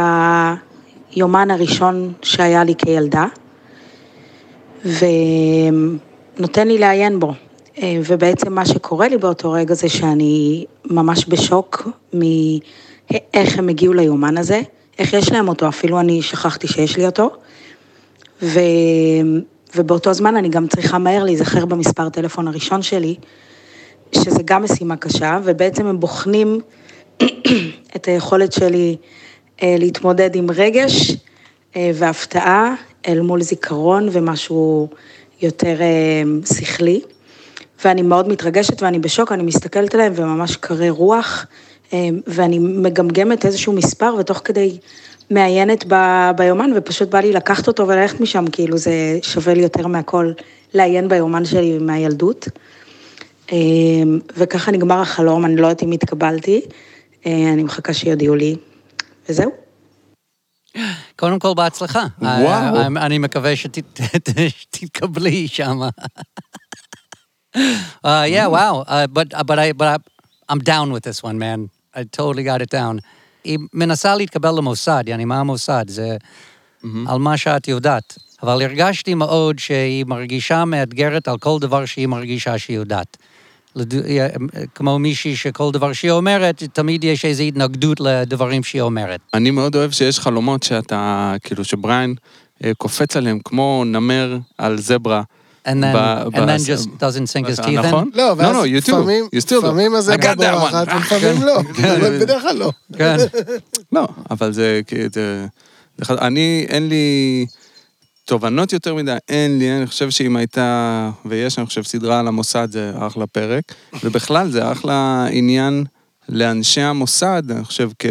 היומן הראשון שהיה לי כילדה, ונותן לי לעיין בו. אה, ובעצם מה שקורה לי באותו רגע זה שאני ממש בשוק מאיך הם הגיעו ליומן הזה, איך יש להם אותו, אפילו אני שכחתי שיש לי אותו. ו... ובאותו זמן אני גם צריכה מהר להיזכר במספר טלפון הראשון שלי, שזה גם משימה קשה, ובעצם הם בוחנים את היכולת שלי אה, להתמודד עם רגש אה, והפתעה אל מול זיכרון ומשהו יותר אה, שכלי. ואני מאוד מתרגשת ואני בשוק, אני מסתכלת עליהם וממש קרי רוח, ואני מגמגמת איזשהו מספר, ותוך כדי מעיינת ב- ביומן, ופשוט בא לי לקחת אותו וללכת משם, כאילו זה שווה לי יותר מהכל לעיין ביומן שלי מהילדות. אה, וככה נגמר החלום, אני לא יודעת אם התקבלתי, אה, אני מחכה שיודיעו לי, וזהו. קודם כל, בהצלחה. וואו. אה, אני מקווה שתתקבלי שם. Yeah, wow. Uh, but but I but I, I'm down with this one, man. I totally got it down. היא מנסה להתקבל למוסד, יעני, מה המוסד? זה על מה שאת יודעת. אבל הרגשתי מאוד שהיא מרגישה מאתגרת על כל דבר שהיא מרגישה שהיא יודעת. לד- כמו מישהי שכל דבר שהיא אומרת, תמיד יש איזו התנגדות לדברים שהיא אומרת. אני מאוד אוהב שיש חלומות שאתה, כאילו, שבריין אה, קופץ עליהם כמו נמר על זברה. And then, ב- and then just doesn't sink his teeth נכון? in. לא, ואז no, you too. לפעמים, You still do. לפעמים I הזברה got that one. בורחת, ולפעמים לא, אבל בדרך כלל לא. כן. לא, אבל זה כאילו... אני, אין לי תובנות יותר מדי, אין לי, אני חושב שאם הייתה, ויש, אני חושב, סדרה על המוסד, זה אחלה פרק, ובכלל זה אחלה עניין לאנשי המוסד, אני חושב, כ-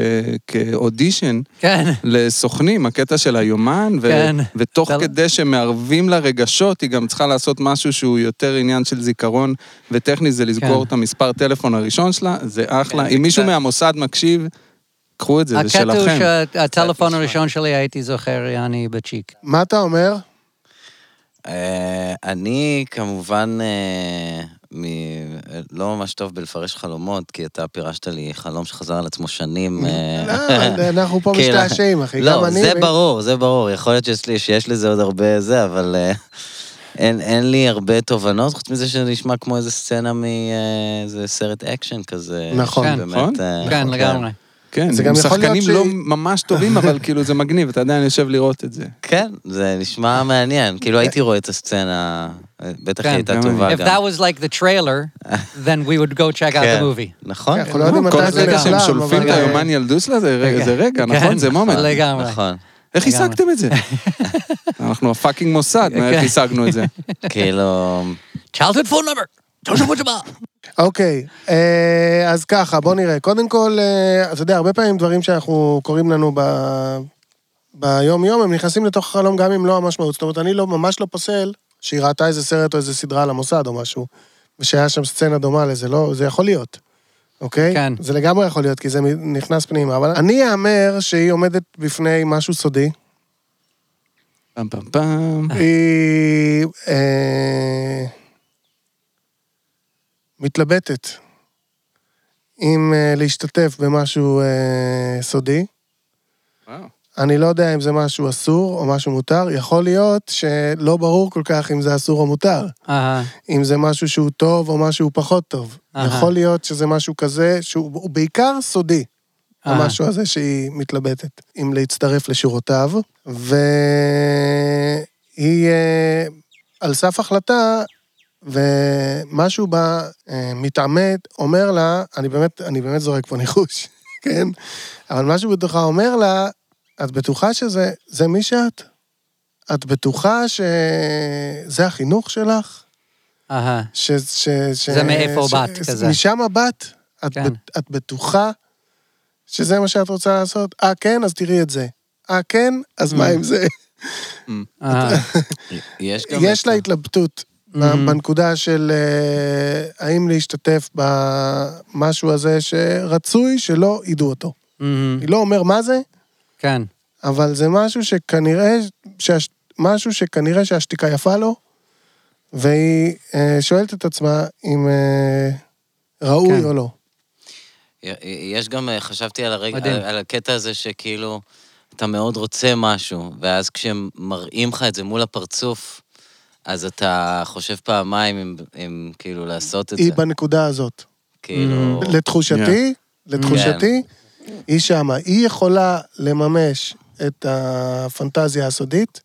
כאודישן. כן. לסוכנים, הקטע של היומן, ו- כן. ותוך אתה- כדי שמערבים לה רגשות, היא גם צריכה לעשות משהו שהוא יותר עניין של זיכרון, וטכני זה לזכור כן. את המספר טלפון הראשון שלה, זה אחלה. כן, זה אם מישהו קצת- מהמוסד מקשיב, קחו את זה, זה הקטע הוא שלכם. שהטלפון. הראשון שלי הייתי זוכר, יעני, בצ'יק. מה אתה אומר? אה, אני כמובן אה, מ- לא ממש טוב בלפרש חלומות, כי אתה פירשת לי חלום שחזר על עצמו שנים. אה, לא, אנחנו פה משתעשעים, אחי, גם לא, אני. זה ו- ברור, זה ברור. יכול להיות שיש, לי, שיש לזה עוד הרבה זה, אבל אין, אין לי הרבה תובנות, חוץ מזה שזה נשמע כמו איזה סצנה מאיזה סרט אקשן כזה. נכון. שבאמת, נכון? אה, כן, לגמרי. כן, זה גם יכול להיות שחקנים שהיא- לא ממש טובים, אבל כאילו זה מגניב, אתה עדיין יושב לראות את זה. כן, זה נשמע מעניין. כאילו הייתי רואה את הסצנה, בטח כן, היא הייתה גם טובה If גם. that was like the trailer, then we would go check out כן, the movie. נכון, אנחנו לא יודעים כל מתי זה רגע שהם שולפים את היומן ילדות שלה, זה רגע, זה רגע, נכון? כן, זה moment. לגמרי. נכון. איך. השגתם את זה? אנחנו הפאקינג מוסד, איך כן. השגנו את זה? כאילו, childhood phone number, ג'ושע בוג'בה. אוקיי, אה, אז ככה, בוא נראה. קודם כל, אה, אתה יודע, הרבה פעמים דברים שאנחנו קוראים לנו ב... ביום-יום, הם נכנסים לתוך החלום גם אם לא המשמעות. זאת אומרת, אני לא, ממש לא פוסל שהיא ראתה איזה סרט או איזה סדרה על המוסד או משהו, ושהיה שם סצנה דומה לזה, לא, זה יכול להיות, אוקיי? כן. זה לגמרי יכול להיות, כי זה נכנס פנימה. אבל אני אאמר שהיא עומדת בפני משהו סודי. פעם פעם פעם. היא אה, מתלבטת אם אה, להשתתף במשהו אה, סודי. וואו. אני לא יודע אם זה משהו אסור או משהו מותר. יכול להיות שלא ברור כל כך אם זה אסור או מותר. אהה, אם זה משהו שהוא טוב או משהו פחות טוב. אהה. יכול להיות שזה משהו כזה שהוא הוא בעיקר סודי. אהה. המשהו הזה שהיא מתלבטת, אם להצטרף לשורותיו, והיא אה, על סף החלטה, ומשהו בה אה, מתעמת, אומר לה, אני באמת, אני באמת זורק פה ניחוש, כן? אבל משהו בתוכה אומר לה, את בטוחה שזה זה מי שאת? את בטוחה שזה החינוך שלך? אהה. ש, ש, ש, זה מאיפה ש, באת, ש, כזה. משם באת? את, כן. כן. את בטוחה שזה מה שאת רוצה לעשות? אה, כן? אז תראי את זה. אה, כן? אז מה עם זה? יש גם... יש את לה התלבטות Mhm. בנקודה של אה, האם להשתתף במשהו הזה שרצוי שלא ידעו אותו. מהמם. אני לא אומר מה זה, כן. אבל זה משהו שכנראה, שהש... משהו שכנראה שהשתיקה יפה לו, והיא אה, שואלת את עצמה אם אה, ראוי כן. או לא. יש גם, אה, חשבתי על מדהים. על, על הקטע הזה שכאילו, אתה מאוד רוצה משהו, ואז כשהם מראים לך את זה מול הפרצוף, אז אתה חושב פעמיים אם, אם כאילו לעשות את היא זה. בנקודה הזאת. כאילו... לתחושתי, לתחושתי, היא שמה. היא יכולה לממש את הפנטזיה הסודית,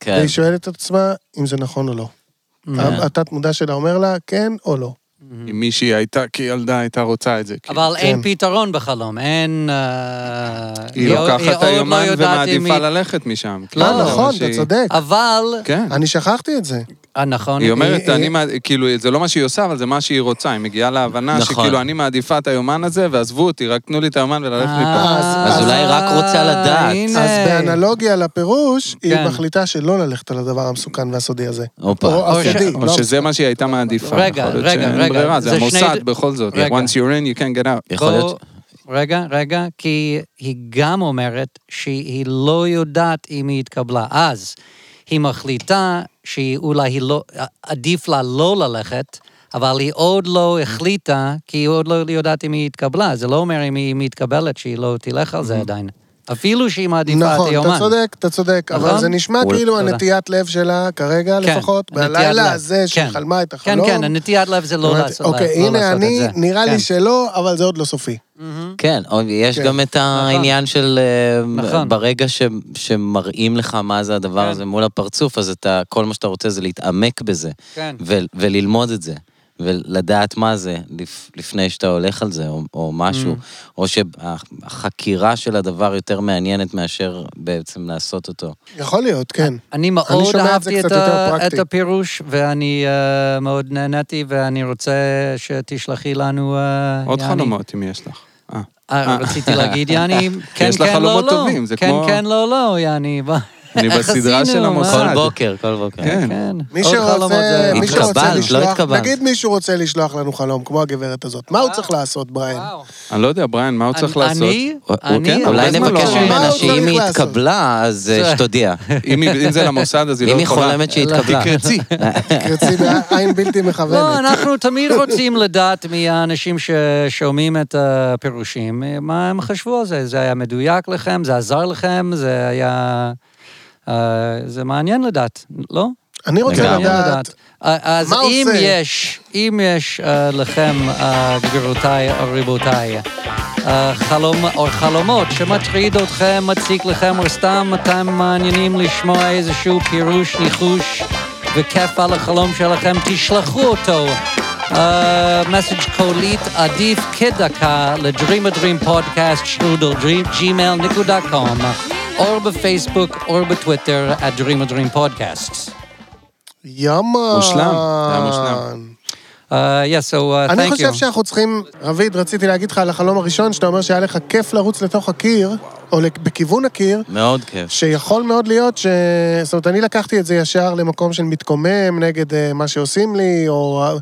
כן. והיא שואלת את עצמה אם זה נכון או לא. כן. התת מודע שלה אומר לה כן או לא. אם מישהי הייתה, כילדה הייתה רוצה את זה. כאילו. אבל אין כן. פתרון בחלום, אין... אה, היא לוקחת לא היומן ומעדיפה ללכת משם. לא, כאילו, נכון, אתה צודק. אבל... כן. אני שכחתי את זה. אה, נכון. היא אומרת, היא- אני, מעד- כאילו, זה לא מה שהיא עושה, אבל זה מה שהיא רוצה. היא מגיעה להבנה נכון. שכאילו, אני מעדיפה את היומן הזה, ועזבו אותי, רק תנו לי את היומן וללכת מפה. אז אולי היא רק רוצה לדעת. הנה. אז באנלוגיה לפירוש, היא כן. מחליטה שלא ללכת על הדבר המסוכן והסודי הזה. הופה. או או ש- הסודי, או לא שזה מה שהיא הייתה מעדיפה. רגע, רגע, רגע, ברירה, זה זה שני המוסד ד- בכל זאת. רגע. once you're in, you can't get out. יכול להיות... רגע, רגע, כי היא גם אומרת שהיא לא יודעת אם היא התקבלה. אז היא מחליטה שאולי היא לא, עדיף לה לא ללכת, אבל היא עוד לא החליטה, כי היא עוד לא יודעת אם היא התקבלה. זה לא אומר אם היא מתקבלת שהיא לא תלך על זה עדיין. אפילו שהיא מעדיפה את נכון, היומן. אתה צודק, אתה צודק, אבל נכון? זה נשמע אולי- כאילו תודה. הנטיית לב שלה, כרגע כן, לפחות, בלילה לב. הזה שהיא כן. חלמה את כן, החלום. כן, הנטיית לב זה לא אומרת, לעשות אוקיי, לא הנה לעשות את אני, זה. נראה כן. לי שלא, אבל זה עוד לא סופי. כן, או יש כן. גם את העניין של אה, נכון. ברגע ש- שמראים לך מה זה הדבר כן. הזה מול הפרצוף, אז אתה, כל מה שאתה רוצה זה להתעמק בזה, כן. ו- וללמוד את זה, ולדעת מה זה לפ- לפני שאתה הולך על זה, או, או משהו, Mm. או שהחקירה של הדבר יותר מעניינת מאשר בעצם לעשות אותו. יכול להיות, כן. אני מאוד זה אהבתי את, ה-. את הפירוש, ואני uh, מאוד נהניתי, ואני רוצה שתשלחי לנו... Uh, עוד חלומות, אם יש לך. אה. רציתי להגיד, יעני, כן, יש לך כן, לא, חלומות לא. טובים, זה כן, כמו- כן, לא, לא, יעני. אני בסדרה של המוסד. כל בוקר, כל בוקר. כן. כן. מי עוד חלומות שרוצה, מי שרוצה לא לשלוח. נגיד מישהו רוצה לשלוח לנו חלום, כמו הגברת הזאת, מה הוא צריך לעשות, בריין? אני לא יודע, בריין, מה הוא צריך אני- לעשות? אני, אני, כן, אולי זמן נבקש לא- ממנה שאם היא? התקבלה, אז אה, שתודיע. אם היא- אם זה למוסד, אז היא אם לא היא יכולה. חולמת שהתקבלה. תקרצי. קרצי בעין בלתי לא, מכוונת. אנחנו תמיד רוצים לדעת מהאנשים ששומעים את הפירושים, מה הם חשבו על זה. זה היה מדויק לכם, זה עזר לכם, זה היה... אה, זה מעניין לדעת, לא? אני רוצה לדעת, אה, אז אם? יש, אם יש אה, לכם, גבירותיי או רבותיי, חלום או חלומות שמטריד אתכם, מציק לכם, או סתם אתם מעניינים לשמוע איזשהו פירוש, ניחוש וכיף על החלום שלכם, תשלחו אותו. מסאג' קולית עדיף כדקה ל-Dream a Dream Podcast שטרודל gmail.com או בפייסבוק או בטוויטר at Dream a Dream Podcasts. יאמן. מושלם, זה היה מושלם. Uh, yeah, so uh, אני חושב you. שאנחנו צריכים, רביד, רציתי להגיד לך על החלום הראשון, שאתה אומר שהיה לך כיף לרוץ לתוך הקיר, או בכיוון הקיר, מאוד כיף. שיכול מאוד להיות ש... זאת אומרת, אני לקחתי את זה ישר למקום של מתקומם נגד אה, מה שעושים לי, או... אה,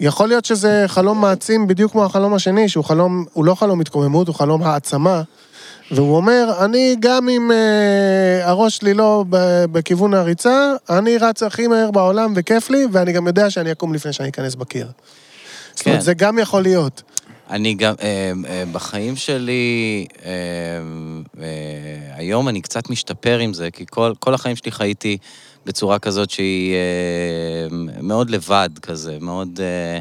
יכול להיות שזה חלום מעצים בדיוק כמו החלום השני, שהוא חלום, הוא לא חלום התקוממות, הוא חלום העצמה. והוא אומר, אני גם אם אה, הראש שלי לא ב- בכיוון הריצה, אני רץ הכי מהר בעולם וכיף לי, ואני גם יודע שאני אקום לפני שאני אכנס בקיר. זאת אומרת, כן. זה גם יכול להיות. אני גם, אה, אה, בחיים שלי, אה, אה, היום אני קצת משתפר עם זה, כי כל, כל החיים שלי חייתי בצורה כזאת שהיא אה, מאוד לבד כזה, מאוד... אה,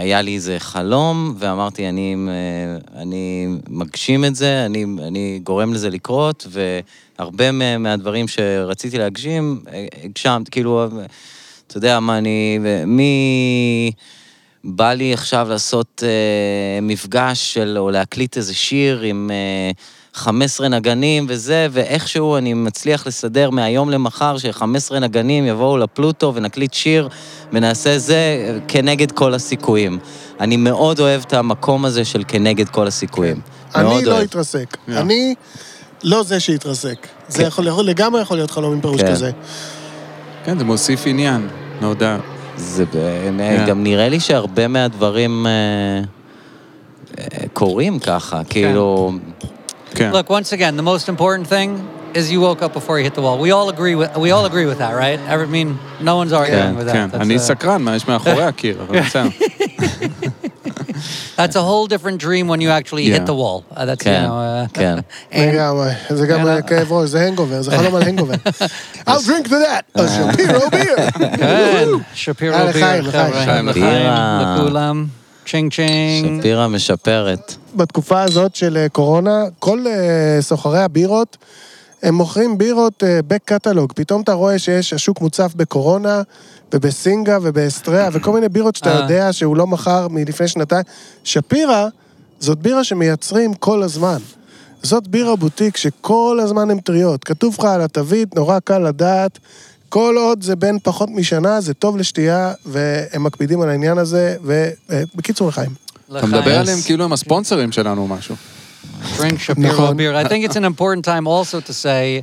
היה לי איזה חלום, ואמרתי, אני, אה, אני מגשים את זה, אני, אני גורם לזה לקרות, והרבה מה- מהדברים שרציתי להגשים, אה, הגשמת, כאילו, אה, אתה יודע מה, אני... מי... בא לי עכשיו לעשות אה, מפגש של, או להקליט איזה שיר עם אה, 15 נגנים וזה, ואיכשהו אני מצליח לסדר מהיום למחר ש-15 נגנים יבואו לפלוטו ונקליט שיר ונעשה זה כנגד כל הסיכויים. אני מאוד אוהב את המקום הזה של כנגד כל הסיכויים. מאוד אני לא אוהב. אתרסק. Yeah. אני לא זה שיתרסק. זה כן. יכול, יכול, לגמרי יכול להיות חלום עם פירוש כן. כזה. כן, זה מוסיף עניין, no doubt. זה באמת, כן. גם נראה לי שהרבה מהדברים אה, אה, קורים ככה, כאילו... כן. Look, once again, the most important thing is you woke up before you hit the wall. We all agree with we all agree with that, right? I mean, no one's arguing with that. כן, That's, אני a, סקרן מה יש מאחורי הקיר, אבל בסדר. that's a whole different dream when you actually hit Yeah. the wall. Uh, that's you כן, know. Uh, כן. and- לגמרי. זה גם כן, כאב ראש, זה הנגובר, זה חלום על הנגובר. I'll drink to that, a שפירו ביר. כן, שפירו אה, לחיים, ביר, לחיים. חבר'ה. לחיים, לחיים, בירה. לכולם. צ'ינג צ'ינג. שפירא משפרת. בתקופה הזאת של אה, קורונה, כל אה, סוחרי הבירות, הם מוכרים בירות בק-קטלוג. פתאום אתה רואה שיש, השוק מוצף בקורונה, ובסינגה ובאסטרלה, וכל מיני בירות שאתה אה. יודע שהוא לא מכר מלפני שנתיים. שפירא, זאת בירה שמייצרים כל הזמן. זאת בירה בוטיק שכל הזמן הן טריות. כתוב לך על התווית, נורא קל לדעת, כל עוד זה בין פחות משנה, זה טוב לשתייה, והם מקפידים על העניין הזה, ובקיצור לחיים. אתה מדבר עליהם כאילו הם הספונסרים שלנו או משהו. drink Shapiro נכון. beer. I think it's an important time also to say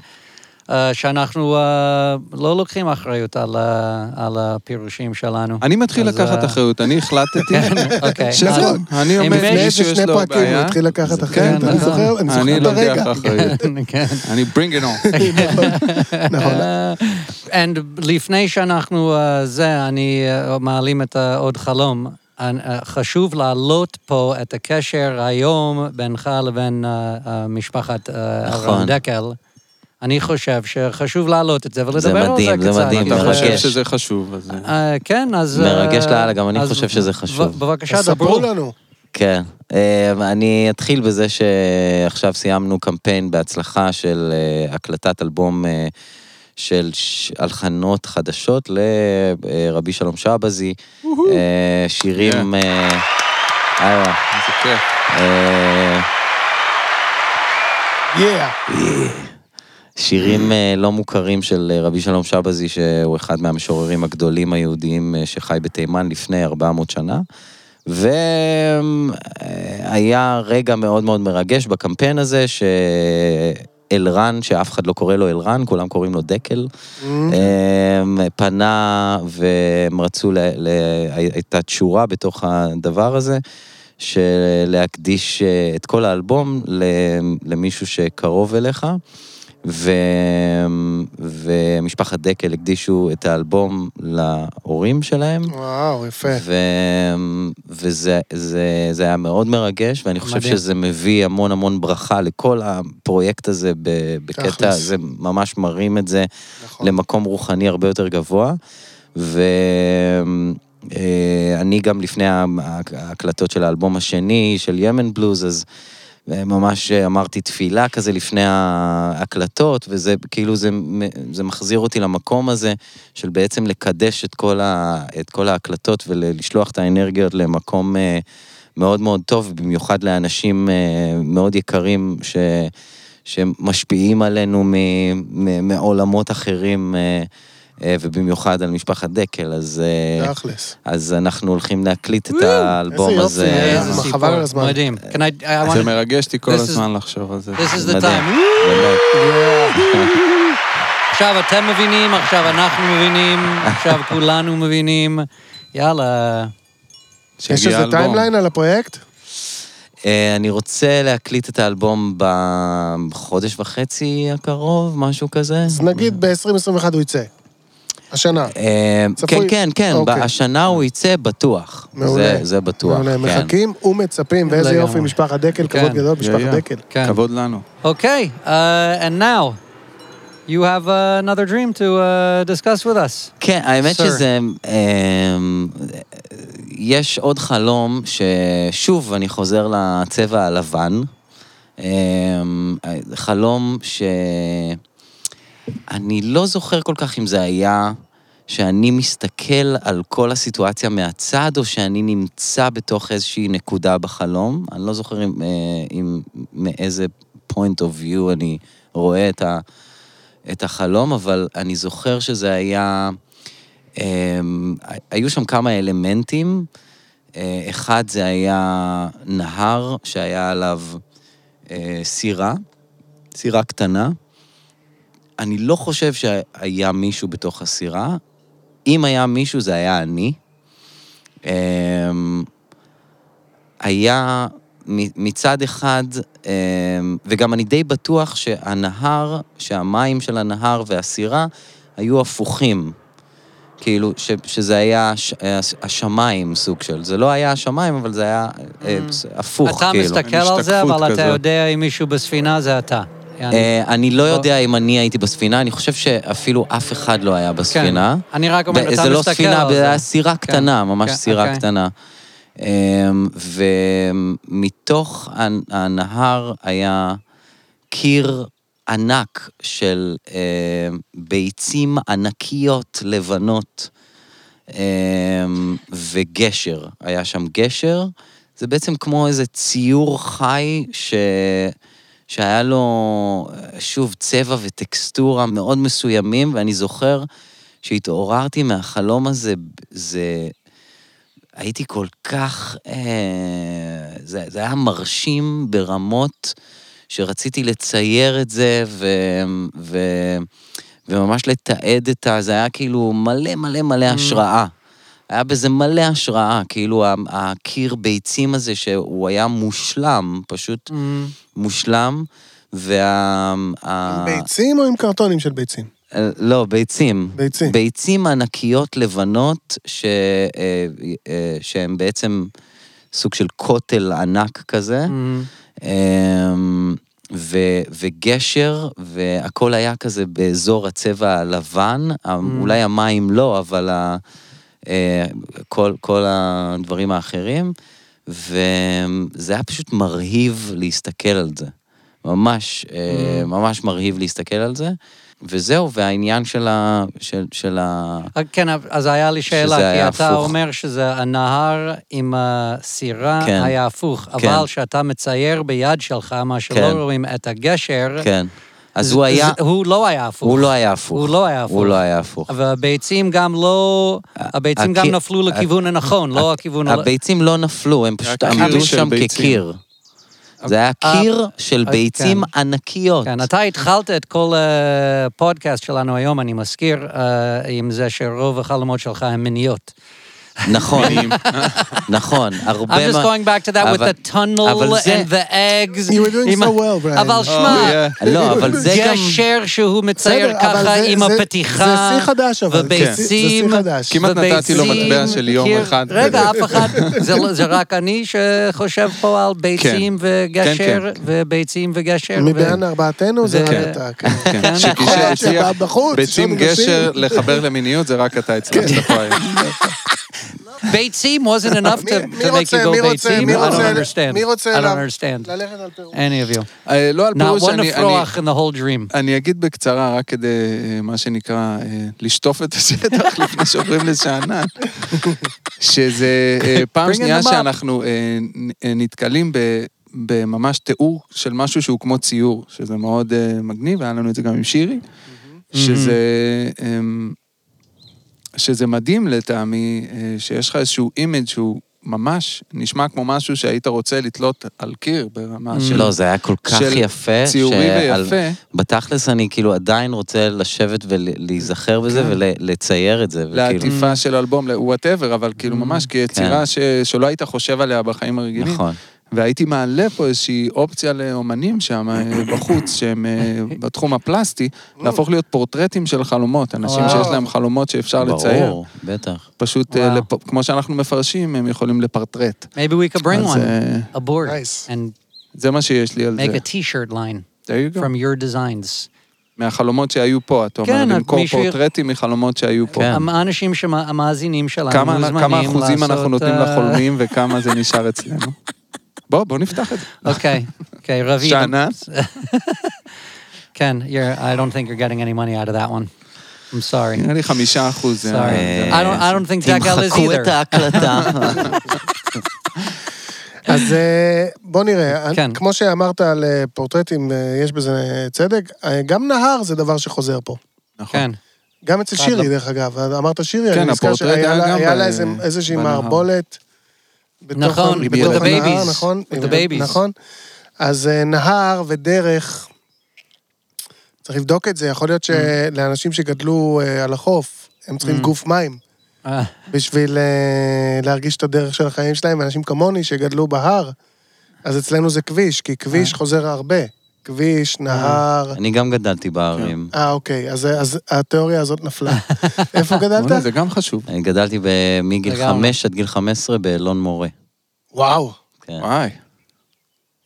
שאנחנו uh, לא לוקחים אחריות על, ה- על הפירושים שלנו. אני מתחיל אז, לקחת אה, אחריות, אני החלטתי כן, אוקיי. שזהו, אני אומר, לפני מישהו שני פרקים הוא התחיל לקחת כן, אחריות, אני נכון. זוכר, אני אני זוכר את הרגע. לוקח אחריות. כן. אני bring it on. נכון. And לפני שאנחנו זה, אני מעלים את עוד חלום. חשוב להעלות פה את הקשר היום בינך לבין משפחת uh, נכון. דקל. אני חושב שחשוב להעלות את זה ולדבר זה על זה מדהים, זה קצת. מדהים, אתה כי זה- חושב מרגש. שזה חשוב, אז... אה, אה, כן, אז... מרגש אה, לאללה, גם אני חושב שזה חשוב. בבקשה, ספרו דברו. לנו. כן. אה, אני אתחיל בזה שעכשיו סיימנו קמפיין בהצלחה של אה, הקלטת אלבום אה, של הלחנות חדשות לרבי שלום שבזי. אה, שירים... אה, איווה. איזה כיף. אה, Yeah. שירים אה, לא מוכרים של אה, רבי שלום שבזי, שהוא אחד מהמשוררים הגדולים היהודיים אה, שחי בתימן לפני 400 שנה. והיה רגע מאוד מאוד מרגש בקמפיין הזה, שאלרן, שאף אחד לא קורא לו אלרן, כולם קוראים לו דקל, אמ, פנה והם רצו. הייתה תשורה בתוך הדבר הזה, של להקדיש את כל האלבום למישהו שקרוב אליך. ו... ומשפחת דקל הקדישו את האלבום להורים שלהם. וואו, יפה. ו... וזה זה, זה היה מאוד מרגש, ואני חושב מדהים. שזה מביא המון המון ברכה לכל הפרויקט הזה בקטע, תכלס. זה ממש מרים את זה נכון. למקום רוחני הרבה יותר גבוה. ואני גם לפני ההקלטות של האלבום השני, של ימן בלוז, אז ממש אמרתי תפילה כזה לפני ההקלטות, וזה כאילו זה, זה מחזיר אותי למקום הזה של בעצם לקדש את כל, ה, את כל ההקלטות ולשלוח את האנרגיות למקום אה, מאוד מאוד טוב, במיוחד לאנשים אה, מאוד יקרים ש, שמשפיעים עלינו מעולמות אחרים. אה, אה, ובמיוחד על משפחת דקל, אז, אה, תכלס. אז אנחנו הולכים להקליט את האלבום איזה הזה. יופי. חבל על הזמן. מדהים. זה מרגש אותי כל הזמן לחשוב על זה. This is the time. עכשיו אתם מבינים, עכשיו אנחנו מבינים, עכשיו כולנו מבינים. יאללה. יש איזה. timeline על הפרויקט? אה, אני רוצה להקליט את האלבום בחודש וחצי הקרוב, משהו כזה. אז נגיד ב-2021 הוא יצא. השנה. אה? כן, כן, כן, אוקיי. השנה הוא יצא בטוח. מעולה. זה- בטוח, מעולה, כן. מחכים ומצפים, ואיזה. יופי, משפחת דקל, כן. כבוד גדול, משפחת. דקל. כן. כבוד לנו. Okay, uh, and now you have another dream to uh, discuss with us. כן, האמת. שזה... יש עוד חלום ששוב, אני חוזר לצבע הלבן. חלום ש... אני לא זוכר כל כך אם זה היה שאני מסתכל על כל הסיטואציה מהצד, או שאני נמצא בתוך איזושהי נקודה בחלום. אני לא זוכר אם, אה, אם מאיזה point of view אני רואה את, ה, את החלום, אבל אני זוכר שזה היה... אמ, היו שם כמה אלמנטים. אה, אחד זה היה נהר שהיה עליו אה, סירה, סירה קטנה. אני לא חושב שהיה מישהו בתוך הסירה. אם היה מישהו, זה היה אני. אמ, היה מ- מצד אחד, אמ, וגם אני די בטוח שהנהר, שהמים של הנהר והסירה היו הפוכים. כאילו, ש, שזה היה ש, השמיים סוג של, זה לא היה השמיים, אבל זה היה אה, הפוך, אתה כאילו. מסתכל על זה, אבל אתה כזאת. יודע אם מישהו בספינה זה אתה. אה, אני לא יודע אם אני הייתי בספינה, אני חושב שאפילו אף אחד לא היה בספינה. כן. אני רק אומר, אתה זה לא מסתכל ספינה, על זה זה. היה סירה כן, קטנה, ממש כן, סירה אוקיי. קטנה. אמ, ומתוך הנ- הנהר היה קיר ענק של אמ, ביצים ענקיות לבנות אמ, וגשר. היה שם גשר, זה בעצם כמו איזה ציור חי ש... שהיה לו, שוב, צבע וטקסטורה מאוד מסוימים, ואני זוכר כשהתעוררתי מהחלום הזה, זה... הייתי כל כך... אה, זה, זה היה מרשים ברמות שרציתי לצייר את זה, ו, ו, וממש לתעד את ה... זה היה כאילו מלא מלא מלא השראה. היה בזה מלא השראה, כאילו ה- הקיר ביצים הזה, שהוא היה מושלם, פשוט מושלם, וה... ה- עם ביצים או עם קרטונים של ביצים? אה, לא, ביצים. ביצים. ביצים ענקיות לבנות, ש... אה, אה, שהן בעצם סוג של כותל ענק כזה. אמ, ו, וגשר, והכל היה כזה באזור הצבע הלבן, mm. אולי המים לא, אבל ה, כל, כל הדברים האחרים, וזה היה פשוט מרהיב להסתכל על זה. ממש, mm. ממש מרהיב להסתכל על זה. וזהו, והעניין של ה... של, של ה... כן, אז היה לי שאלה, כי היה אתה הפוך. אומר שזה הנהר עם הסירה כן. היה הפוך, כן. אבל שאתה מצייר ביד שלך, מה שלא כן. רואים את הגשר, כן. אז הוא היה... הוא לא היה הפוך. הוא לא היה הפוך. הוא לא היה הפוך. הוא לא היה הפוך. והביצים גם לא... הביצים גם נפלו לכיוון הנכון, לא הכיוון... הביצים לא נפלו, הם פשוט עמדו שם. כקיר. זה היה אה, קיר של אה, ביצים כן. ענקיות. כן, אתה התחלת את כל הפודקאסט שלנו היום, אני מזכיר, אה, עם זה שרוב החלומות שלך הם מיניות. נכון, נכון, הרבה I'm just מה- going back to that with אבל- the tunnel זה- and the eggs. You were doing עם so well, Brian. אבל שמע, yeah. לא, אבל זה גם... גשר שהוא מצייר ככה זה- עם זה- הפתיחה. זה שיא חדש, אבל. וביצים. זה שיא חדש. כמעט נתתי לו מטבע של יום אחד. רגע, אף אחד, זה לא- זה רק אני שחושב פה על ביצים וגשר, כן. וביצים וגשר. מבין ארבעתנו זה רק אתה. כן. כן, כן. בחוץ, ביצים. גשר לחבר למיניות, זה רק אתה הצלחת פה היום. ביצים wasn't enough to to make you go ביצים? מי I don't understand. I don't understand. ללכת על פירוש. any of you. אה, לא על Not פירוש, one אני- אני- לפרוח in the whole dream. אני אגיד בקצרה, רק כדי, אה, מה שנקרא, אה, לשטוף את השטח לפני שעוברים לשאנן, שזה פעם שנייה. שאנחנו נתקלים ב- בממש תיאור של משהו שהוא כמו ציור, שזה מאוד אה, מגניב, היה לנו את זה גם עם שירי, שזה... אמ, שזה מדהים לטעמי, אה, שיש לך איזשהו image שהוא ממש נשמע כמו משהו שהיית רוצה לתלות על קיר ברמה של... לא, זה היה כל כך של יפה. ציורי שעל- ויפה. בתכלס אני כאילו עדיין רוצה לשבת ולהיזכר בזה כן. ולצייר את זה. וכאילו- לעטיפה של אלבום, whatever, אבל כאילו ממש כיצירה ש- שלא היית חושב עליה בחיים הרגילים. נכון. והייתי מעלה פה איזושהי אופציה לאומנים שם אה, בחוץ, שהם אה, בתחום הפלסטי, להפוך להיות פורטרטים של חלומות. אנשים וואו. שיש להם חלומות שאפשר לצייר. ברור, בטח. פשוט, אה. לפ- כמו שאנחנו מפרשים, הם יכולים לפרטרט. Maybe we could bring אז, one aboard Nice. and זה מה שיש לי על make זה. a t-shirt line There you go. from your designs. מהחלומות שהיו פה, אתה כן, אומר, למכור מישהו- פורטרטים מחלומות שהיו פה. כן. האנשים המאזינים שלנו כמה, מוזמנים כמה אחוזים אנחנו נותנים לחולמים וכמה זה נשאר אצלנו? בוא, בוא נפתח את זה. אוקיי, אוקיי, רביד. שאנן? כן, you're, I don't think you're getting any money out of that one. I'm sorry. נראה לי חמישה אחוז. Sorry. זה- I don't, I don't think Jack Ellis תמחקו את either. ההקלטה. אז אה, בוא נראה, כן. כמו שאמרת על אה, פורטרטים, אה, יש בזה צדק, אה, גם נהר זה דבר שחוזר פה. נכון. כן. גם אצל שירי, לא- דרך אגב. אמרת שירי, כן, אני נזכר שהיה היה לה- איזושהי. מערבולת. נכון, with בתוך הנהר. נכון? נכון. אז אה, נהר ודרך, צריך לבדוק את זה, יכול להיות שלאנשים שגדלו אה, על החוף, הם צריכים גוף מים. אה, בשביל להרגיש את הדרך של החיים שלהם, ואנשים כמוני שגדלו בהר, אז אצלנו זה כביש, כי כביש חוזר הרבה. כביש, נהר... אני גם גדלתי בערים. אה, אוקיי, אז, אז התיאוריה הזאת נפלה. איפה גדלת? זה גם חשוב. אני גדלתי מגיל. חמש עד גיל חמש עשרה באלון מורה. וואו, כן. וואי.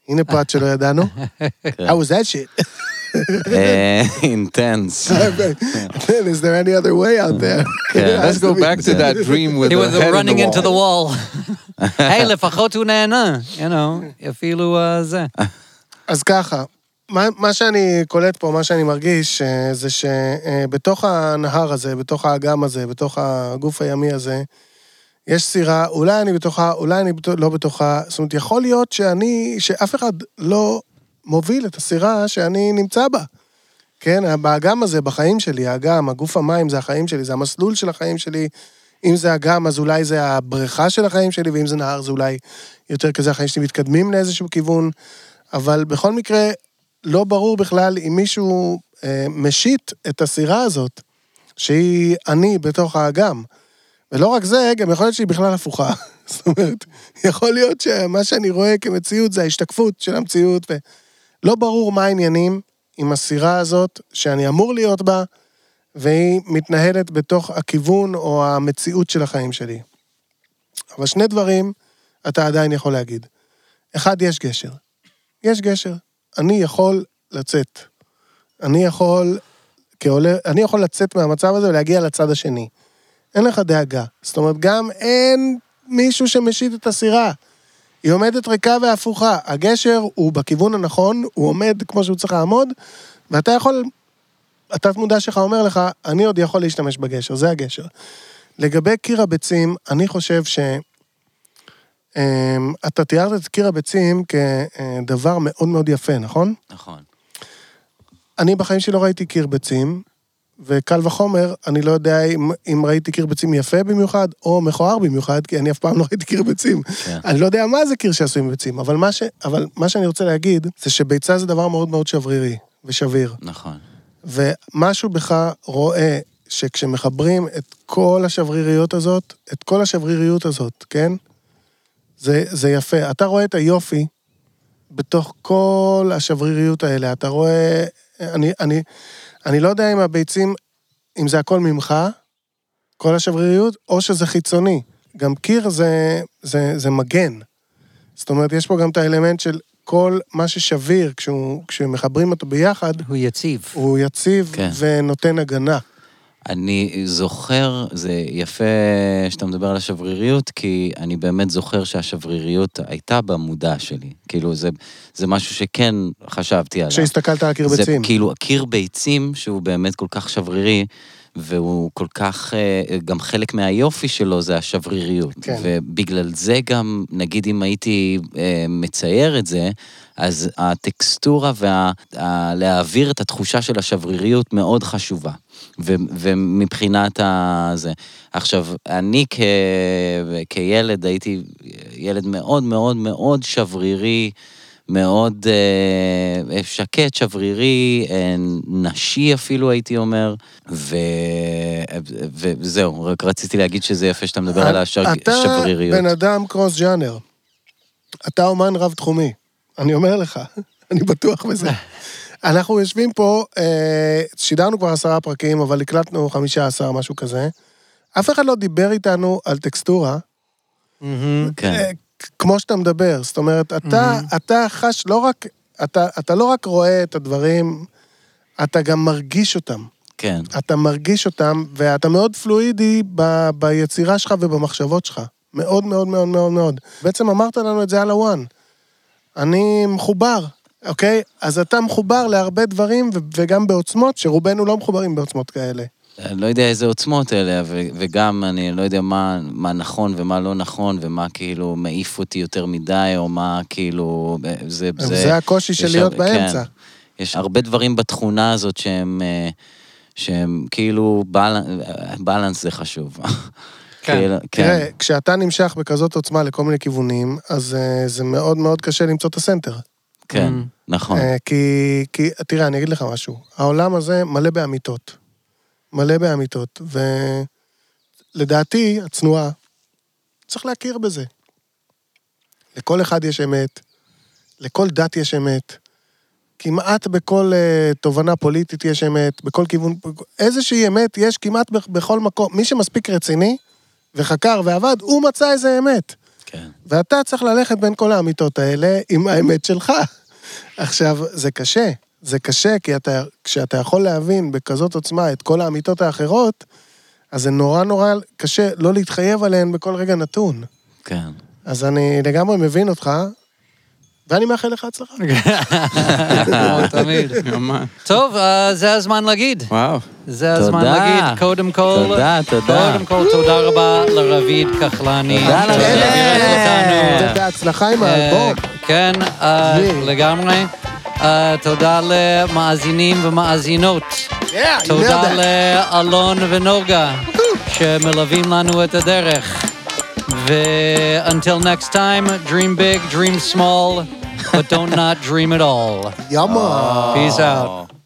הנה פרט שלא ידענו. How was that shit? אה, אינטנס. Is there any other way out there? כן. Let's go back to that dream with He the was head in running the into the wall. wall. היי, לפחות הוא נהנה, you know, אפילו אה, זה. אז ככה, מה, מה שאני קולט פה, מה שאני מרגיש, אה, זה שבתוך הנהר הזה, בתוך האגם הזה, בתוך הגוף הימי הזה, יש סירה, אולי אני בתוכה, אולי אני לא בתוכה, זאת אומרת, יכול להיות שאני, שאף אחד לא מוביל את הסירה שאני נמצא בה. כן, באגם הזה, בחיים שלי, האגם, הגוף המים זה החיים שלי, זה המסלול של החיים שלי. אם זה אגם, אז אולי זה הבריכה של החיים שלי, ואם זה נהר, זה אולי יותר כזה החיים שלי מתקדמים לאיזשהו כיוון. אבל בכל מקרה, לא ברור בכלל אם מישהו אה, משית את הסירה הזאת, שהיא אני בתוך האגם. ולא רק זה, גם יכול להיות שהיא בכלל הפוכה. זאת אומרת, יכול להיות שמה שאני רואה כמציאות זה ההשתקפות של המציאות, ולא ברור מה העניינים עם הסירה הזאת שאני אמור להיות בה, והיא מתנהלת בתוך הכיוון או המציאות של החיים שלי. אבל שני דברים אתה עדיין יכול להגיד. אחד, יש גשר. יש גשר. אני יכול לצאת. אני יכול, כעולה, אני יכול לצאת מהמצב הזה ולהגיע לצד השני. אין לך דאגה. זאת אומרת, גם אין מישהו שמשית את הסירה. היא עומדת ריקה והפוכה. הגשר הוא בכיוון הנכון, הוא עומד כמו שהוא צריך לעמוד, ואתה יכול, התת מודע שלך אומר לך, אני עוד יכול להשתמש בגשר, זה הגשר. לגבי קיר הביצים, אני חושב ש... אמ, אתה תיארת את קיר הביצים כדבר מאוד מאוד יפה, נכון? נכון. אני בחיים שלי לא ראיתי קיר ביצים, וקל וחומר, אני לא יודע אם, אם ראיתי קיר ביצים יפה במיוחד, או מכוער במיוחד, כי אני אף פעם לא ראיתי קיר ביצים. כן. אני לא יודע מה זה קיר שעשוי מביצים, אבל מה, ש, אבל מה שאני רוצה להגיד, זה שביצה זה דבר מאוד מאוד שברירי ושביר. נכון. ומשהו בך רואה שכשמחברים את כל השבריריות הזאת, את כל השבריריות הזאת, כן? זה, זה יפה. אתה רואה את היופי בתוך כל השבריריות האלה. אתה רואה... אני, אני, אני לא יודע אם הביצים, אם זה הכל ממך, כל השבריריות, או שזה חיצוני. גם קיר זה, זה, זה מגן. זאת אומרת, יש פה גם את האלמנט של כל מה ששביר, כשהוא, כשמחברים אותו ביחד, הוא יציב. הוא יציב כן. ונותן הגנה. אני זוכר, זה יפה שאתה מדבר על השבריריות, כי אני באמת זוכר שהשבריריות הייתה במודע שלי. כאילו, זה, זה משהו שכן חשבתי עליו. כשהסתכלת על קיר זה ביצים. כאילו, קיר ביצים, שהוא באמת כל כך שברירי, והוא כל כך, אה, גם חלק מהיופי שלו זה השבריריות. כן. ובגלל זה גם, נגיד אם הייתי אה, מצייר את זה, אז הטקסטורה ולהעביר את התחושה של השבריריות מאוד חשובה. ו, ומבחינת ה... זה. עכשיו, אני כ, כילד הייתי ילד מאוד מאוד מאוד שברירי, מאוד אה, שקט, שברירי, אה, נשי אפילו הייתי אומר, ו, וזהו, רק רציתי להגיד שזה יפה שאתה מדבר על השבריריות. אתה בן אדם קרוס ג'אנר. אתה אומן רב-תחומי. אני אומר לך, אני בטוח בזה. אנחנו יושבים פה, אה, שידרנו כבר עשרה פרקים, אבל הקלטנו חמישה עשר, משהו כזה. אף אחד לא דיבר איתנו על טקסטורה, כן, אה, כמו שאתה מדבר. זאת אומרת, אתה, אתה חש לא רק, אתה, אתה לא רק רואה את הדברים, אתה גם מרגיש אותם. כן, אתה מרגיש אותם, ואתה מאוד פלואידי ב, ביצירה שלך ובמחשבות שלך. מאוד מאוד מאוד מאוד מאוד. בעצם אמרת לנו את זה על הוואן. אני מחובר, אוקיי? אז אתה מחובר להרבה דברים, וגם בעוצמות, שרובנו לא מחוברים בעוצמות כאלה. אני לא יודע איזה עוצמות אלה, ו- וגם אני לא יודע מה, מה נכון ומה לא נכון, ומה כאילו מעיף אותי יותר מדי, או מה כאילו... זה... זה, זה הקושי של להיות הר- באמצע. כן. יש הרבה דברים בתכונה הזאת שהם, אה, שהם כאילו, בל- בלנס זה חשוב. כן. כאילו, תראה, כשאתה נמשך בכזאת עוצמה לכל מיני כיוונים, אז אה, זה מאוד מאוד קשה למצוא את הסנטר. כן, Mm. נכון. אה, כי, כי, תראה, אני אגיד לך משהו. העולם הזה מלא באמיתות. מלא באמיתות, ולדעתי, הצנועה, צריך להכיר בזה. לכל אחד יש אמת, לכל דת יש אמת, כמעט בכל uh, תובנה פוליטית יש אמת, בכל כיוון, איזושהי אמת יש כמעט בכ- בכל מקום. מי שמספיק רציני וחקר ועבד, הוא מצא איזה אמת. כן. ואתה צריך ללכת בין כל האמיתות האלה עם האמת שלך. עכשיו, זה קשה. זה קשה, כי אתה, כשאתה יכול להבין בכזאת עוצמה את כל האמיתות האחרות, אז זה נורא נורא קשה לא להתחייב עליהן בכל רגע נתון. כן. אז אני לגמרי מבין אותך, ואני מאחל לך הצלחה. כמו תמיד. ממש. טוב, אה, זה הזמן להגיד. וואו. זה הזמן תודה. להגיד, קודם כל, תודה, תודה. קודם כל, תודה רבה לרביד כחלני. תודה אותנו. ובהצלחה עם אה, האלבום. כן, אה. לגמרי. אה, תודה למאזינים ומאזינות. Yeah, תודה. לאלון ונוגה, שמלווים לנו את הדרך. ו-until next time, dream big, dream small, but don't not dream at all. יאמן. Peace out.